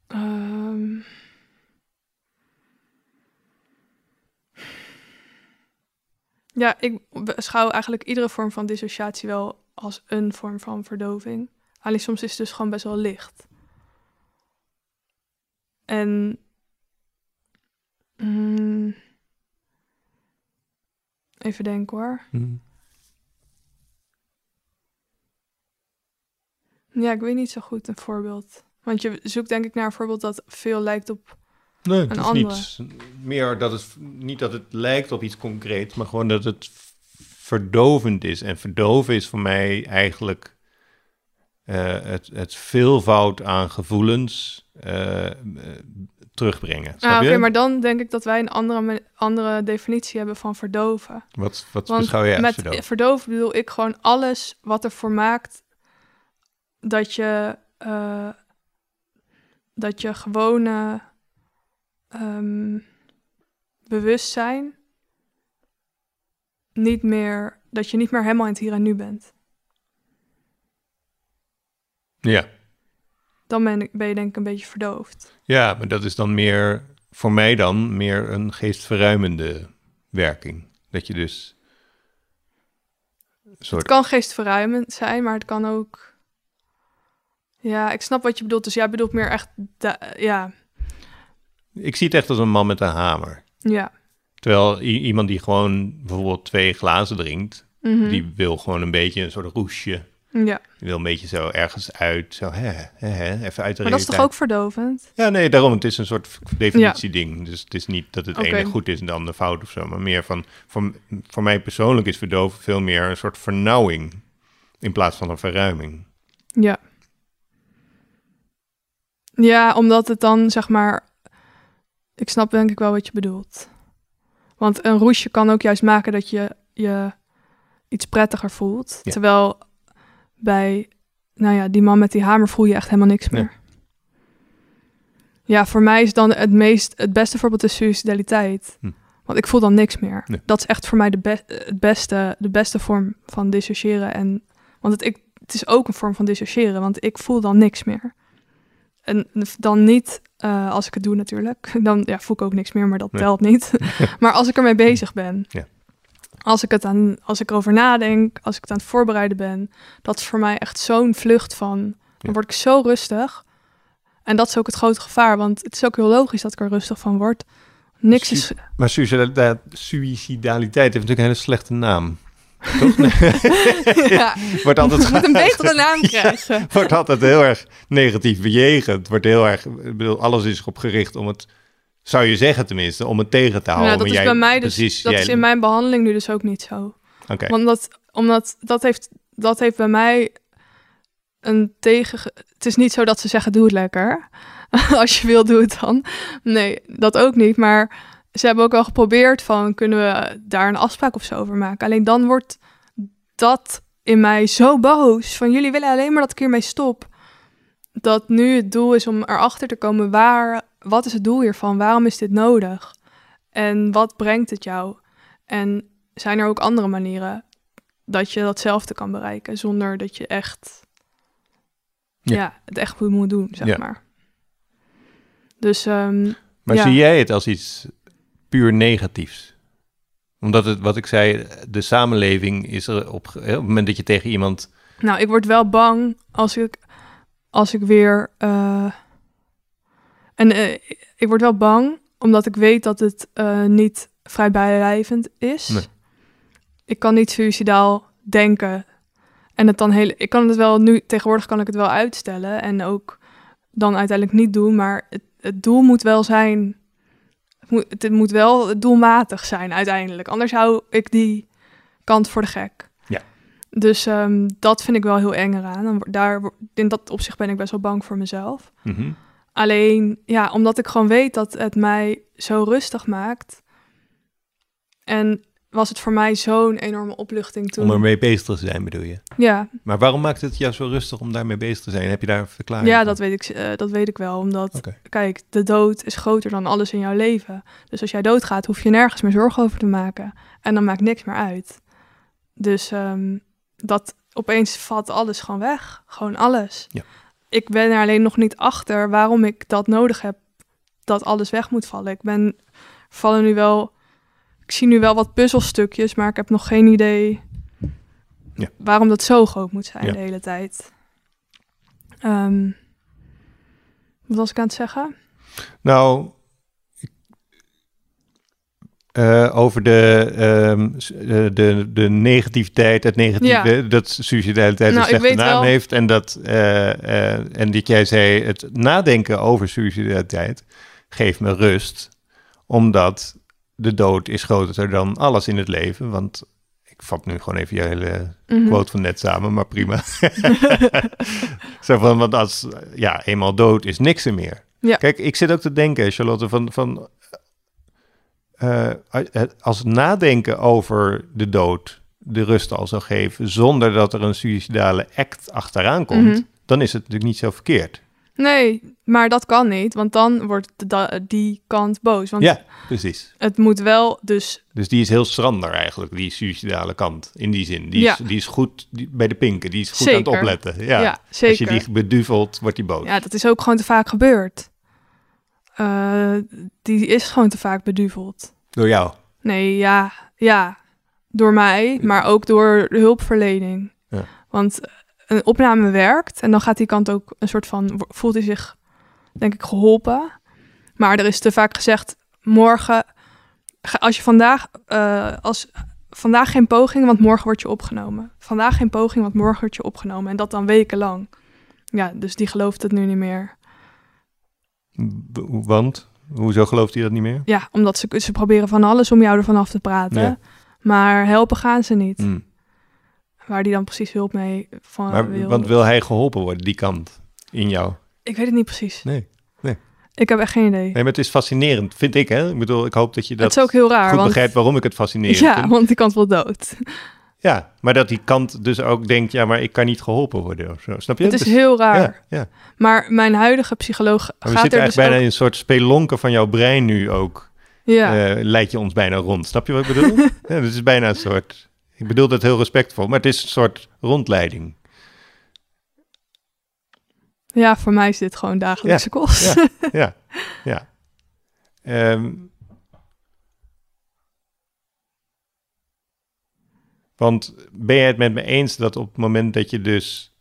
Ehm. Ja, ik beschouw eigenlijk iedere vorm van dissociatie wel als een vorm van verdoving. Alleen soms is het dus gewoon best wel licht. En. mm, even denken hoor. Hm. Ja, ik weet niet zo goed een voorbeeld. Want je zoekt denk ik naar een voorbeeld dat veel lijkt op Nee, het Een is andere. niet meer dat het niet dat het lijkt op iets concreets, maar gewoon dat het verdovend is. En verdoven is voor mij eigenlijk het, het veelvoud aan gevoelens eh, eh, terugbrengen. Ah, oké, maar dan denk ik dat wij een andere, andere definitie hebben van verdoven. Wat, wat Want beschouw jij als met verdoven? verdoven bedoel ik gewoon alles wat ervoor maakt dat je, eh, dat je gewone ehm, bewustzijn niet meer, dat je niet meer helemaal in het hier en nu bent. Ja. Dan ben, ben je denk ik een beetje verdoofd. ja, maar dat is dan meer voor mij dan meer een geestverruimende werking. Dat je dus soort... Het kan geestverruimend zijn, maar het kan ook... Ja, ik snap wat je bedoelt. Dus jij bedoelt meer echt... ja, Ik zie het echt als een man met een hamer. ja. Terwijl iemand die gewoon bijvoorbeeld twee glazen drinkt, Mhm. die wil gewoon een beetje een soort roesje. Ja. Die wil een beetje zo ergens uit, zo hè, hè, hè, even uit de Maar dat is toch ook verdovend? Ja, nee, daarom. Het is een soort definitieding. Dus het is niet dat het ene goed is en de andere fout of zo. Maar meer van, voor, voor mij persoonlijk is verdoven veel meer een soort vernauwing. In plaats van een verruiming. Ja. Ja, omdat het dan, zeg maar... Ik snap denk ik wel wat je bedoelt. Want een roesje kan ook juist maken dat je je iets prettiger voelt. Ja. Terwijl bij, nou ja, die man met die hamer voel je echt helemaal niks Nee. meer. Ja, voor mij is dan het, meest, het beste voorbeeld de suicidaliteit. Hm. Want ik voel dan niks meer. Nee. Dat is echt voor mij de, be- het beste, de beste vorm van dissociëren. En, want het, ik, het is ook een vorm van dissociëren, want ik voel dan niks meer. En dan niet, eh, als ik het doe natuurlijk, [laughs] dan ja, voel ik ook niks meer, maar dat Nee. telt niet. [laughs] maar als ik ermee bezig ben, Ja. Als, ik het aan, als ik erover nadenk, als ik het aan het voorbereiden ben, dat is voor mij echt zo'n vlucht van, dan Ja. word ik zo rustig. En dat is ook het grote gevaar, want het is ook heel logisch dat ik er rustig van word. Niks is... Maar suicidaliteit, suicidaliteit heeft natuurlijk een hele slechte naam. Toch? Nee. [laughs] [laughs] ja, wordt altijd, moet een betere naam [laughs] krijgen. wordt altijd heel erg negatief bejegend. Wordt heel erg, ik bedoel, alles is erop gericht om het, zou je zeggen tenminste, om het tegen te houden. Ja, dat is jij- bij mij dus, precies, dat jij- is in mijn behandeling nu dus ook niet zo. Oké, Want dat, omdat dat heeft, dat heeft bij mij een tegen. Het is niet zo dat ze zeggen: doe het lekker. [laughs] Als je wil, doe het dan. Nee, dat ook niet. Maar ze hebben ook wel geprobeerd van kunnen we daar een afspraak of zo over maken. Alleen dan wordt dat in mij zo boos. Van jullie willen alleen maar dat ik hiermee stop. Dat nu het doel is om erachter te komen waar, wat is het doel hiervan? Waarom is dit nodig? En wat brengt het jou? En zijn er ook andere manieren dat je datzelfde kan bereiken zonder dat je echt Ja. ja. het echt goed moet doen, zeg Ja. maar. Dus ehm, maar ja. zie jij het als iets puur negatiefs? Omdat het, wat ik zei, de samenleving is er op, op het moment dat je tegen iemand nou, ik word wel bang als ik als ik weer eh, en eh, ik word wel bang omdat ik weet dat het eh, niet vrijblijvend is. Nee. Ik kan niet suicidaal denken en het dan heel. Ik kan het wel nu tegenwoordig kan ik het wel uitstellen en ook dan uiteindelijk niet doen, maar het, het doel moet wel zijn. Het moet, het moet wel doelmatig zijn uiteindelijk. Anders hou ik die kant voor de gek. Ja. Dus ehm, dat vind ik wel heel eng eraan. Word- Daar, in dat opzicht ben ik best wel bang voor mezelf. Mhm. Alleen, ja, omdat ik gewoon weet dat het mij zo rustig maakt. En was het voor mij zo'n enorme opluchting toen. om ermee bezig te zijn, bedoel je? Ja, Maar waarom maakt het jou zo rustig om daarmee bezig te zijn? Heb je daar een verklaring ja dat, weet ik, eh, dat weet ik wel. Omdat, kijk, de dood is groter dan alles in jouw leven. Dus als jij doodgaat, hoef je nergens meer zorgen over te maken. En dan maakt niks meer uit. Dus ehm, dat opeens valt alles gewoon weg. Gewoon alles. Ja. Ik ben er alleen nog niet achter waarom ik dat nodig heb. Dat alles weg moet vallen. Ik ben vallen nu wel. Ik zie nu wel wat puzzelstukjes, maar ik heb nog geen idee Ja. waarom dat zo groot moet zijn Ja. de hele tijd. Ehm, wat was ik aan het zeggen? Nou, eh, over de, ehm, eh, de, de negativiteit, het negatieve, dat suicidaliteit Nou, een ik slechte naam wel- heeft. En dat, eh, en dat jij zei, het nadenken over suicidaliteit geeft me rust, omdat de dood is groter dan alles in het leven. Want ik vat nu gewoon even je hele Mhm. quote van net samen, maar prima. [laughs] Zo van, want als, ja, eenmaal dood is niks er meer. Ja. Kijk, ik zit ook te denken, Charlotte, van, van eh, als nadenken over de dood de rust al zou geven, zonder dat er een suicidale act achteraan komt, Mhm. dan is het natuurlijk niet zo verkeerd. Nee, maar dat kan niet, want dan wordt de- die kant boos. Want Ja, precies. het moet wel dus... Dus die is heel schrander eigenlijk, die suicidale kant, in die zin. Die, Ja. is, die is goed die- bij de pinken, die is goed aan het Zeker. opletten. Ja. Ja, Als je zeker. die beduvelt, wordt die boos. Ja, dat is ook gewoon te vaak gebeurd. Eh, die is gewoon te vaak beduveld. Door jou. Nee, ja, ja. Door mij, maar ook door de hulpverlening. Ja. Want een opname werkt en dan gaat die kant ook een soort van, voelt hij zich, denk ik, geholpen. Maar er is te vaak gezegd, morgen, als je vandaag, eh, als vandaag geen poging, want morgen word je opgenomen. Vandaag geen poging, want morgen word je opgenomen. En dat dan wekenlang. Ja, dus die gelooft het nu niet meer. Want? Hoezo gelooft hij dat niet meer? Ja, omdat ze, ze proberen van alles om jou ervan af te praten. Ja. Maar helpen gaan ze niet. Hm. Waar die dan precies hulp mee van Maar, wil. want wil hij geholpen worden, die kant, in jou? Ik weet het niet precies. Nee. Ik heb echt geen idee. Nee, maar het is fascinerend, vind ik, hè? Ik bedoel, ik hoop dat je dat het is ook heel raar. goed want, begrijpt waarom ik het [laughs] fascinerend ja, vind. want die kant wil dood. Ja, maar dat die kant dus ook denkt, ja, maar ik kan niet geholpen worden of zo. Snap je? Het is Dus- heel raar. Ja, ja. Maar mijn huidige psycholoog Maar we gaat zitten er eigenlijk dus bijna ook... in een soort spelonken van jouw brein nu ook. Ja, eh leid je ons bijna rond. Snap je wat ik bedoel? [laughs] ja, het is bijna een soort... Ik bedoel dat heel respectvol, maar het is een soort rondleiding. ja, voor mij is dit gewoon dagelijkse kost. Ja. Ja, [laughs] ja. Ehm, want ben je het met me eens dat op het moment dat je dus...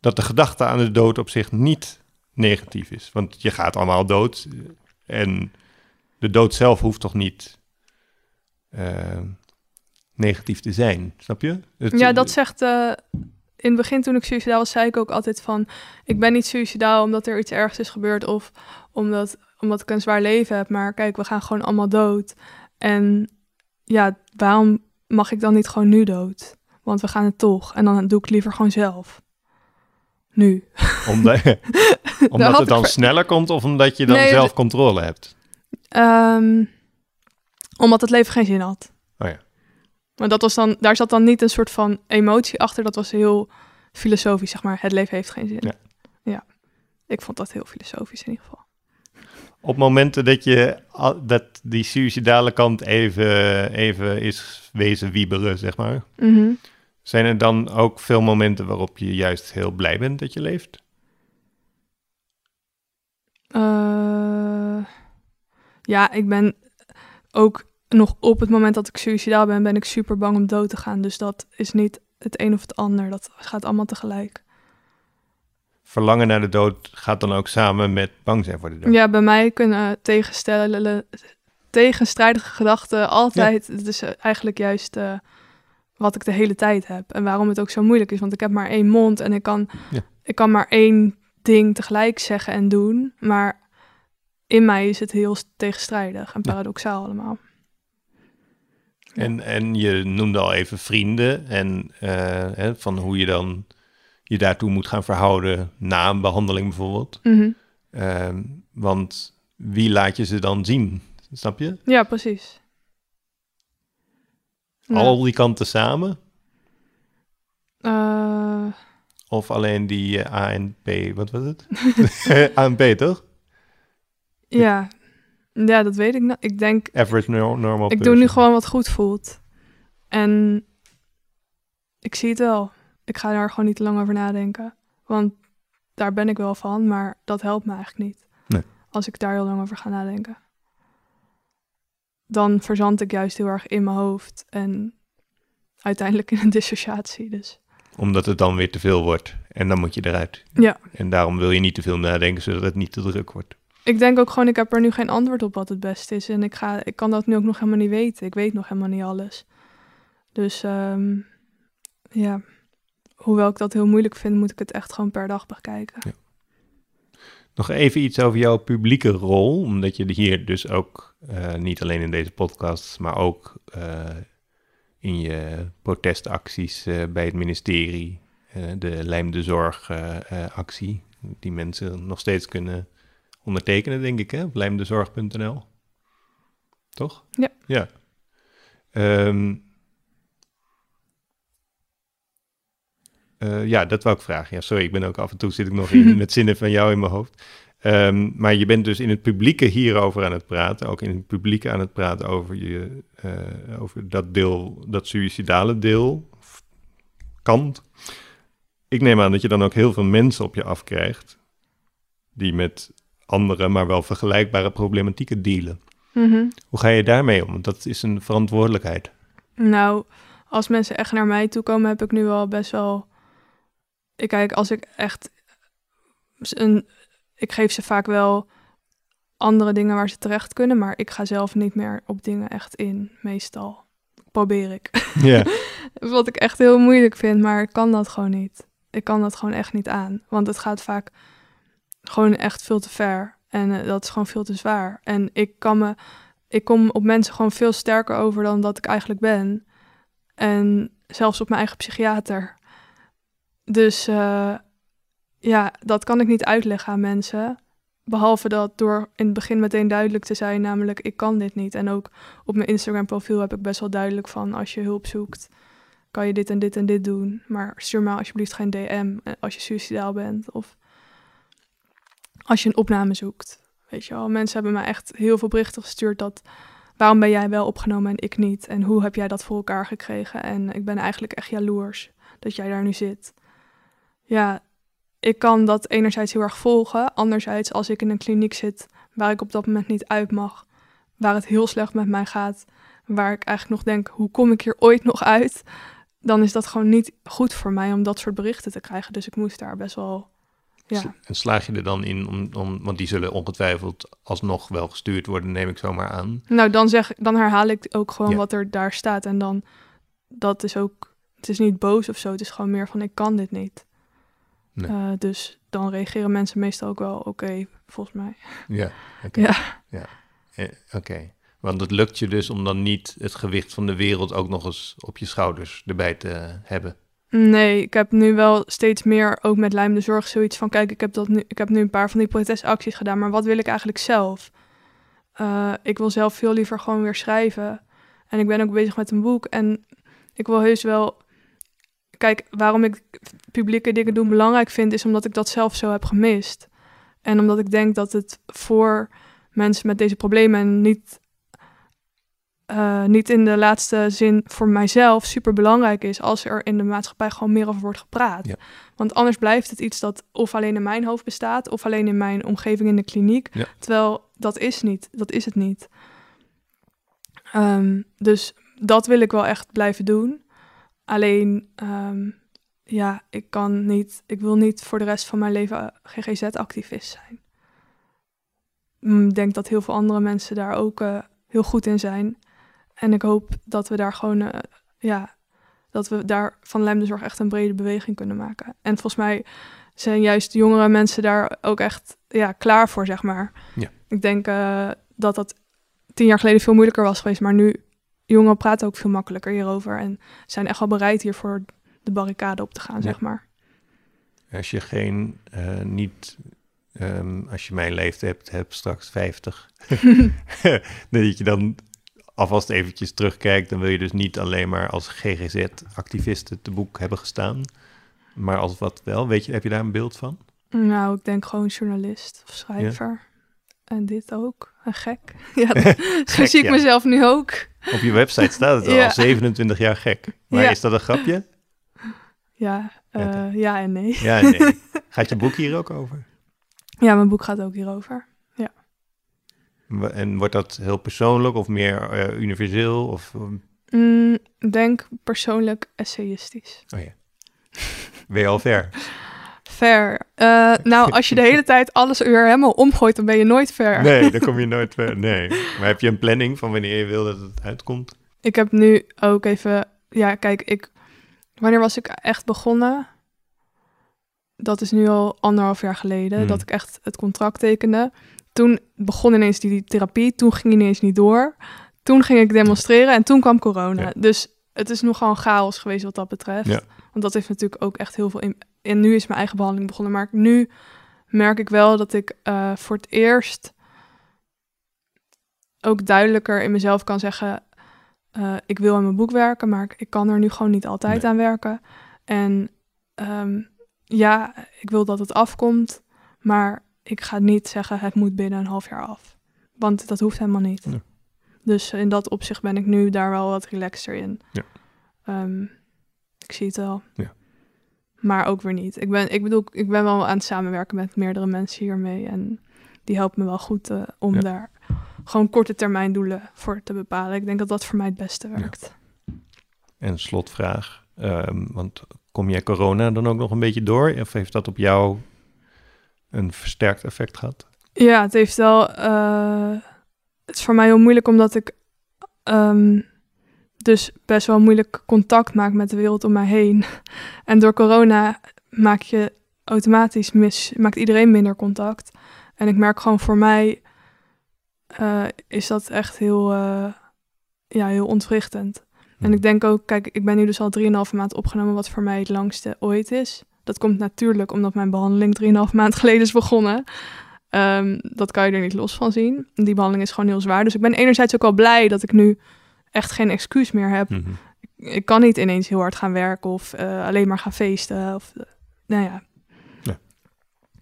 dat de gedachte aan de dood op zich niet negatief is? Want je gaat allemaal dood en de dood zelf hoeft toch niet ehm, negatief te zijn, snap je? Ja, dat zegt... eh, in het begin toen ik suicidaal was, zei ik ook altijd van... Ik ben niet suicidaal omdat er iets ergs is gebeurd... of omdat, omdat ik een zwaar leven heb. Maar kijk, we gaan gewoon allemaal dood. En ja, waarom mag ik dan niet gewoon nu dood? Want we gaan het toch. En dan doe ik het liever gewoon zelf. Nu. [laughs] Omdat, [laughs] omdat het dan sneller komt of omdat je dan Nee, zelf controle hebt? Ehm, omdat het leven geen zin had. Oh ja. Maar dat was dan, daar zat dan niet een soort van emotie achter. Dat was heel filosofisch, zeg maar. Het leven heeft geen zin. Ja. Ja. Ik vond dat heel filosofisch in ieder geval. Op momenten dat je dat die suicidale kant even, even is wezen wieberen, zeg maar. Mhm. Zijn er dan ook veel momenten waarop je juist heel blij bent dat je leeft? Eh, ja, ik ben ook nog op het moment dat ik suicidaal ben, ben ik super bang om dood te gaan. Dus dat is niet het een of het ander. Dat gaat allemaal tegelijk. Verlangen naar de dood gaat dan ook samen met bang zijn voor de dood. Ja, bij mij kunnen tegenstellen, tegenstrijdige gedachten altijd. Het is eh, eigenlijk juist eh, wat ik de hele tijd heb. En waarom het ook zo moeilijk is. Want ik heb maar één mond en ik kan, Ja. ik kan maar één ding tegelijk zeggen en doen. Maar in mij is het heel tegenstrijdig en Ja. paradoxaal allemaal. Ja. En, en je noemde al even vrienden en eh, hè, van hoe je dan je daartoe moet gaan verhouden na een behandeling bijvoorbeeld. Mhm. Ehm, want wie laat je ze dan zien? Snap je? Ja, precies. Ja. Al die kanten samen? Eh, Of alleen die eh, ANP, wat was het? [laughs] ANP toch? ja. ja, dat weet ik. nou. Ik denk Average nor- normal Ik doe nu gewoon wat goed voelt. En ik zie het wel. Ik ga daar gewoon niet te lang over nadenken. Want daar ben ik wel van, maar dat helpt me eigenlijk niet. Nee. Als ik daar heel lang over ga nadenken. Dan verzand ik juist heel erg in mijn hoofd. En uiteindelijk in een dissociatie. Dus Omdat het dan weer te veel wordt. En dan moet je eruit. ja, En daarom wil je niet te veel nadenken, zodat het niet te druk wordt. ik denk ook gewoon, ik heb er nu geen antwoord op wat het beste is. En ik, ga, ik kan dat nu ook nog helemaal niet weten. Ik weet nog helemaal niet alles. Dus ehm, ja, hoewel ik dat heel moeilijk vind, moet ik het echt gewoon per dag bekijken. Nog even iets over jouw publieke rol. Omdat je hier dus ook, eh, niet alleen in deze podcast, maar ook eh, in je protestacties eh, bij het ministerie, de Lijm de Zorg actie, die mensen nog steeds kunnen ondertekenen, denk ik, hè, op lijmdezorg.nl. Toch? Ja. Ja. Ehm, eh, ja, dat wou ik vragen. Ja, sorry, ik ben ook af en toe zit ik nog in, [laughs] met zinnen van jou in mijn hoofd. Ehm, maar je bent dus in het publieke hierover aan het praten, ook in het publieke aan het praten over, je, eh, over dat deel, dat suïcidale deel, kant. Ik neem aan dat je dan ook heel veel mensen op je afkrijgt die met andere, maar wel vergelijkbare problematieken dealen. Mhm. Hoe ga je daarmee om? Want dat is een verantwoordelijkheid. Nou, als mensen echt naar mij toe komen, heb ik nu wel best wel. Ik kijk, als ik echt. Een, ik geef ze vaak wel andere dingen waar ze terecht kunnen, maar ik ga zelf niet meer op dingen echt in, meestal. Probeer ik. [laughs] Ja. [laughs] Wat ik echt heel moeilijk vind, maar ik kan dat gewoon niet. Ik kan dat gewoon echt niet aan. Want het gaat vaak gewoon echt veel te ver. En eh, dat is gewoon veel te zwaar. En ik kan me. Ik kom op mensen gewoon veel sterker over dan dat ik eigenlijk ben. En zelfs op mijn eigen psychiater. Dus eh, ja, dat kan ik niet uitleggen aan mensen. Behalve dat door in het begin meteen duidelijk te zijn, namelijk ik kan dit niet. En ook op mijn Instagram profiel heb ik best wel duidelijk van als je hulp zoekt, kan je dit en dit en dit doen. Maar stuur me alsjeblieft geen DM eh, als je suicidaal bent of als je een opname zoekt. Weet je wel, mensen hebben mij echt heel veel berichten gestuurd dat waarom ben jij wel opgenomen en ik niet? En hoe heb jij dat voor elkaar gekregen? En ik ben eigenlijk echt jaloers dat jij daar nu zit. Ja, ik kan dat enerzijds heel erg volgen. Anderzijds, als ik in een kliniek zit waar ik op dat moment niet uit mag, waar het heel slecht met mij gaat, waar ik eigenlijk nog denk, hoe kom ik hier ooit nog uit? Dan is dat gewoon niet goed voor mij om dat soort berichten te krijgen. Dus ik moest daar best wel. Ja, En slaag je er dan in, om, om, want die zullen ongetwijfeld alsnog wel gestuurd worden, neem ik zomaar aan. nou dan, zeg, dan herhaal ik ook gewoon Ja. wat er daar staat. En dan, dat is ook, het is niet boos of zo. Het is gewoon meer van, ik kan dit niet. Nee. Eh, dus dan reageren mensen meestal ook wel oké, volgens mij. Ja, [laughs] oké. Ja. Eh, Oké. Want het lukt je dus om dan niet het gewicht van de wereld ook nog eens op je schouders erbij te hebben. Nee, ik heb nu wel steeds meer, ook met Lijm de Zorg, zoiets van... kijk, ik heb, dat nu, ik heb nu een paar van die protestacties gedaan... maar wat wil ik eigenlijk zelf? Eh, ik wil zelf veel liever gewoon weer schrijven. En ik ben ook bezig met een boek. En ik wil heus wel... Kijk, waarom ik publieke dingen doen belangrijk vind... is omdat ik dat zelf zo heb gemist. En omdat ik denk dat het voor mensen met deze problemen... niet eh, niet in de laatste zin voor mijzelf super belangrijk is als er in de maatschappij gewoon meer over wordt gepraat. Ja. Want anders blijft het iets dat of alleen in mijn hoofd bestaat of alleen in mijn omgeving in de kliniek. Ja. Terwijl dat is niet, dat is het niet. Ehm, dus dat wil ik wel echt blijven doen. Alleen, ehm, ja, ik kan niet, ik wil niet voor de rest van mijn leven GGZ-activist zijn. Mm, Ik denk dat heel veel andere mensen daar ook eh, heel goed in zijn. En ik hoop dat we daar gewoon, eh, ja, dat we daar van Lijm de Zorg echt een brede beweging kunnen maken. En volgens mij zijn juist jongere mensen daar ook echt ja, klaar voor, zeg maar. Ja. Ik denk eh, dat dat tien jaar geleden veel moeilijker was geweest, maar nu jongeren praten ook veel makkelijker hierover en zijn echt wel bereid hiervoor de barricade op te gaan, Ja. zeg maar. Als je geen, eh, niet, ehm, als je mijn leeftijd hebt, hebt straks 50, [laughs] [laughs] dat je dan alvast eventjes terugkijkt, dan wil je dus niet alleen maar als GGZ-activisten te boek hebben gestaan, maar als wat wel. Weet je, heb je daar een beeld van? Nou, ik denk gewoon journalist of schrijver. En dit ook. En gek. [laughs] Ja, zo Gek, zie ik ja. mezelf nu ook. Op je website staat het [laughs] al, Ja. 27 jaar gek. Maar Ja. is dat een grapje? Ja, eh, ja en nee. Ja, nee. [laughs] Gaat je boek hier ook over? Ja, mijn boek gaat ook hierover. Wa- En wordt dat heel persoonlijk of meer eh, universeel? Of, um, Mm, denk persoonlijk essayistisch. oh ja. Ben je al ver? Ver. Eh, nou, als je de hele tijd alles weer helemaal omgooit, dan ben je nooit ver. Nee, dan kom je [laughs] nooit ver. Nee. Maar heb je een planning van wanneer je wil dat het uitkomt? Ik heb nu ook even... Ja, kijk, ik... Wanneer was ik echt begonnen? Dat is nu al anderhalf jaar geleden, Hmm. dat ik echt het contract tekende. Toen begon ineens die therapie, toen ging ineens niet door. Toen ging ik demonstreren en toen kwam corona. Ja. Dus het is nogal een chaos geweest wat dat betreft. Ja. Want dat heeft natuurlijk ook echt heel veel... En nu is mijn eigen behandeling begonnen, maar nu merk ik wel dat ik eh, voor het eerst ook duidelijker in mezelf kan zeggen... eh, ik wil aan mijn boek werken, maar ik, ik kan er nu gewoon niet altijd Nee. aan werken. En ehm, ja, ik wil dat het afkomt, maar ik ga niet zeggen het moet binnen een half jaar af. Want dat hoeft helemaal niet. Nee. Dus in dat opzicht ben ik nu daar wel wat relaxter in. Ja. Ehm, ik zie het wel. Ja. Maar ook weer niet. Ik ben, ik bedoel, ik ben wel aan het samenwerken met meerdere mensen hiermee. En die helpen me wel goed eh, om Ja. daar gewoon korte termijn doelen voor te bepalen. Ik denk dat dat voor mij het beste werkt. En slotvraag, ehm, want kom jij corona dan ook nog een beetje door? Of heeft dat op jou een versterkt effect gehad? Ja, het heeft wel. eh, het is voor mij heel moeilijk omdat ik ehm, dus best wel moeilijk contact maak met de wereld om mij heen. [laughs] En door corona maak je automatisch mis, maakt iedereen minder contact. En ik merk gewoon voor mij eh, is dat echt heel, eh, ja, heel ontwrichtend. En ik denk ook, kijk, ik ben nu dus al 3,5 maand opgenomen, wat voor mij het langste ooit is. Dat komt natuurlijk omdat mijn behandeling 3,5 maand [laughs] geleden is begonnen. Ehm, dat kan je er niet los van zien. Die behandeling is gewoon heel zwaar. Dus ik ben enerzijds ook wel blij dat ik nu echt geen excuus meer heb. Mhm. Ik kan niet ineens heel hard gaan werken of eh, alleen maar gaan feesten. Of, eh, nou ja. Ja.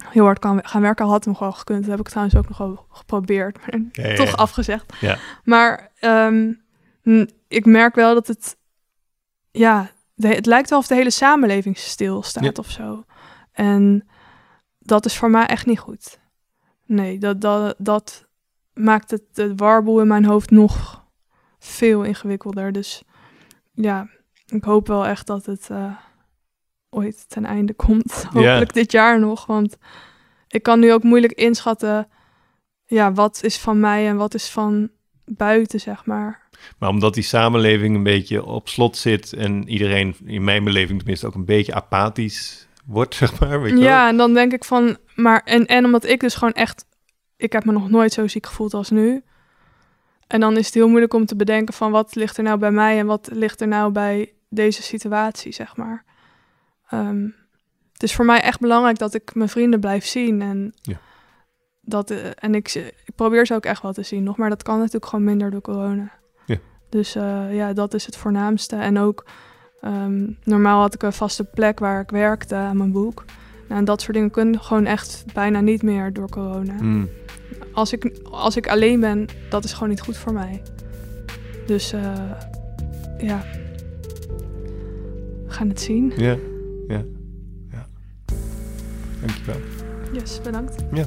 Heel hard kan, gaan werken had nog wel gekund. Dat heb ik trouwens ook nog wel geprobeerd. Maar [laughs] Ja, toch afgezegd. Ja. Maar ehm, ik merk wel dat het... Ja, de- het lijkt wel of de hele samenleving stilstaat of zo. En dat is voor mij echt niet goed. Nee, dat, dat, dat maakt het de warboel in mijn hoofd nog veel ingewikkelder. Dus ja, ik hoop wel echt dat het eh, ooit ten einde [laughs] komt. Hopelijk dit jaar nog. Want ik kan nu ook moeilijk inschatten... Ja, wat is van mij en wat is van buiten, zeg maar. Maar omdat die samenleving een beetje op slot zit en iedereen, in mijn beleving tenminste, ook een beetje apathisch wordt, [laughs] zeg maar. Weet je wel? Ja, en dan denk ik van, maar en, en omdat ik dus gewoon echt, ik heb me nog nooit zo ziek gevoeld als nu. En dan is het heel moeilijk om te bedenken van wat ligt er nou bij mij en wat ligt er nou bij deze situatie, zeg maar. Ehm, het is voor mij echt belangrijk dat ik mijn vrienden blijf zien en Ja. dat eh, en ik, ik probeer ze ook echt wel te zien nog, maar dat kan natuurlijk gewoon minder door corona. Ja. Dus eh, ja, dat is het voornaamste en ook Ehm, normaal had ik een vaste plek waar ik werkte aan mijn boek. Nou, en dat soort dingen kunnen gewoon echt bijna niet meer door corona. Mm. Als, ik, als ik alleen ben, dat is gewoon niet goed voor mij. Dus eh, ja, we gaan het zien. Ja, ja, ja. Dankjewel. Yes, bedankt. Ja.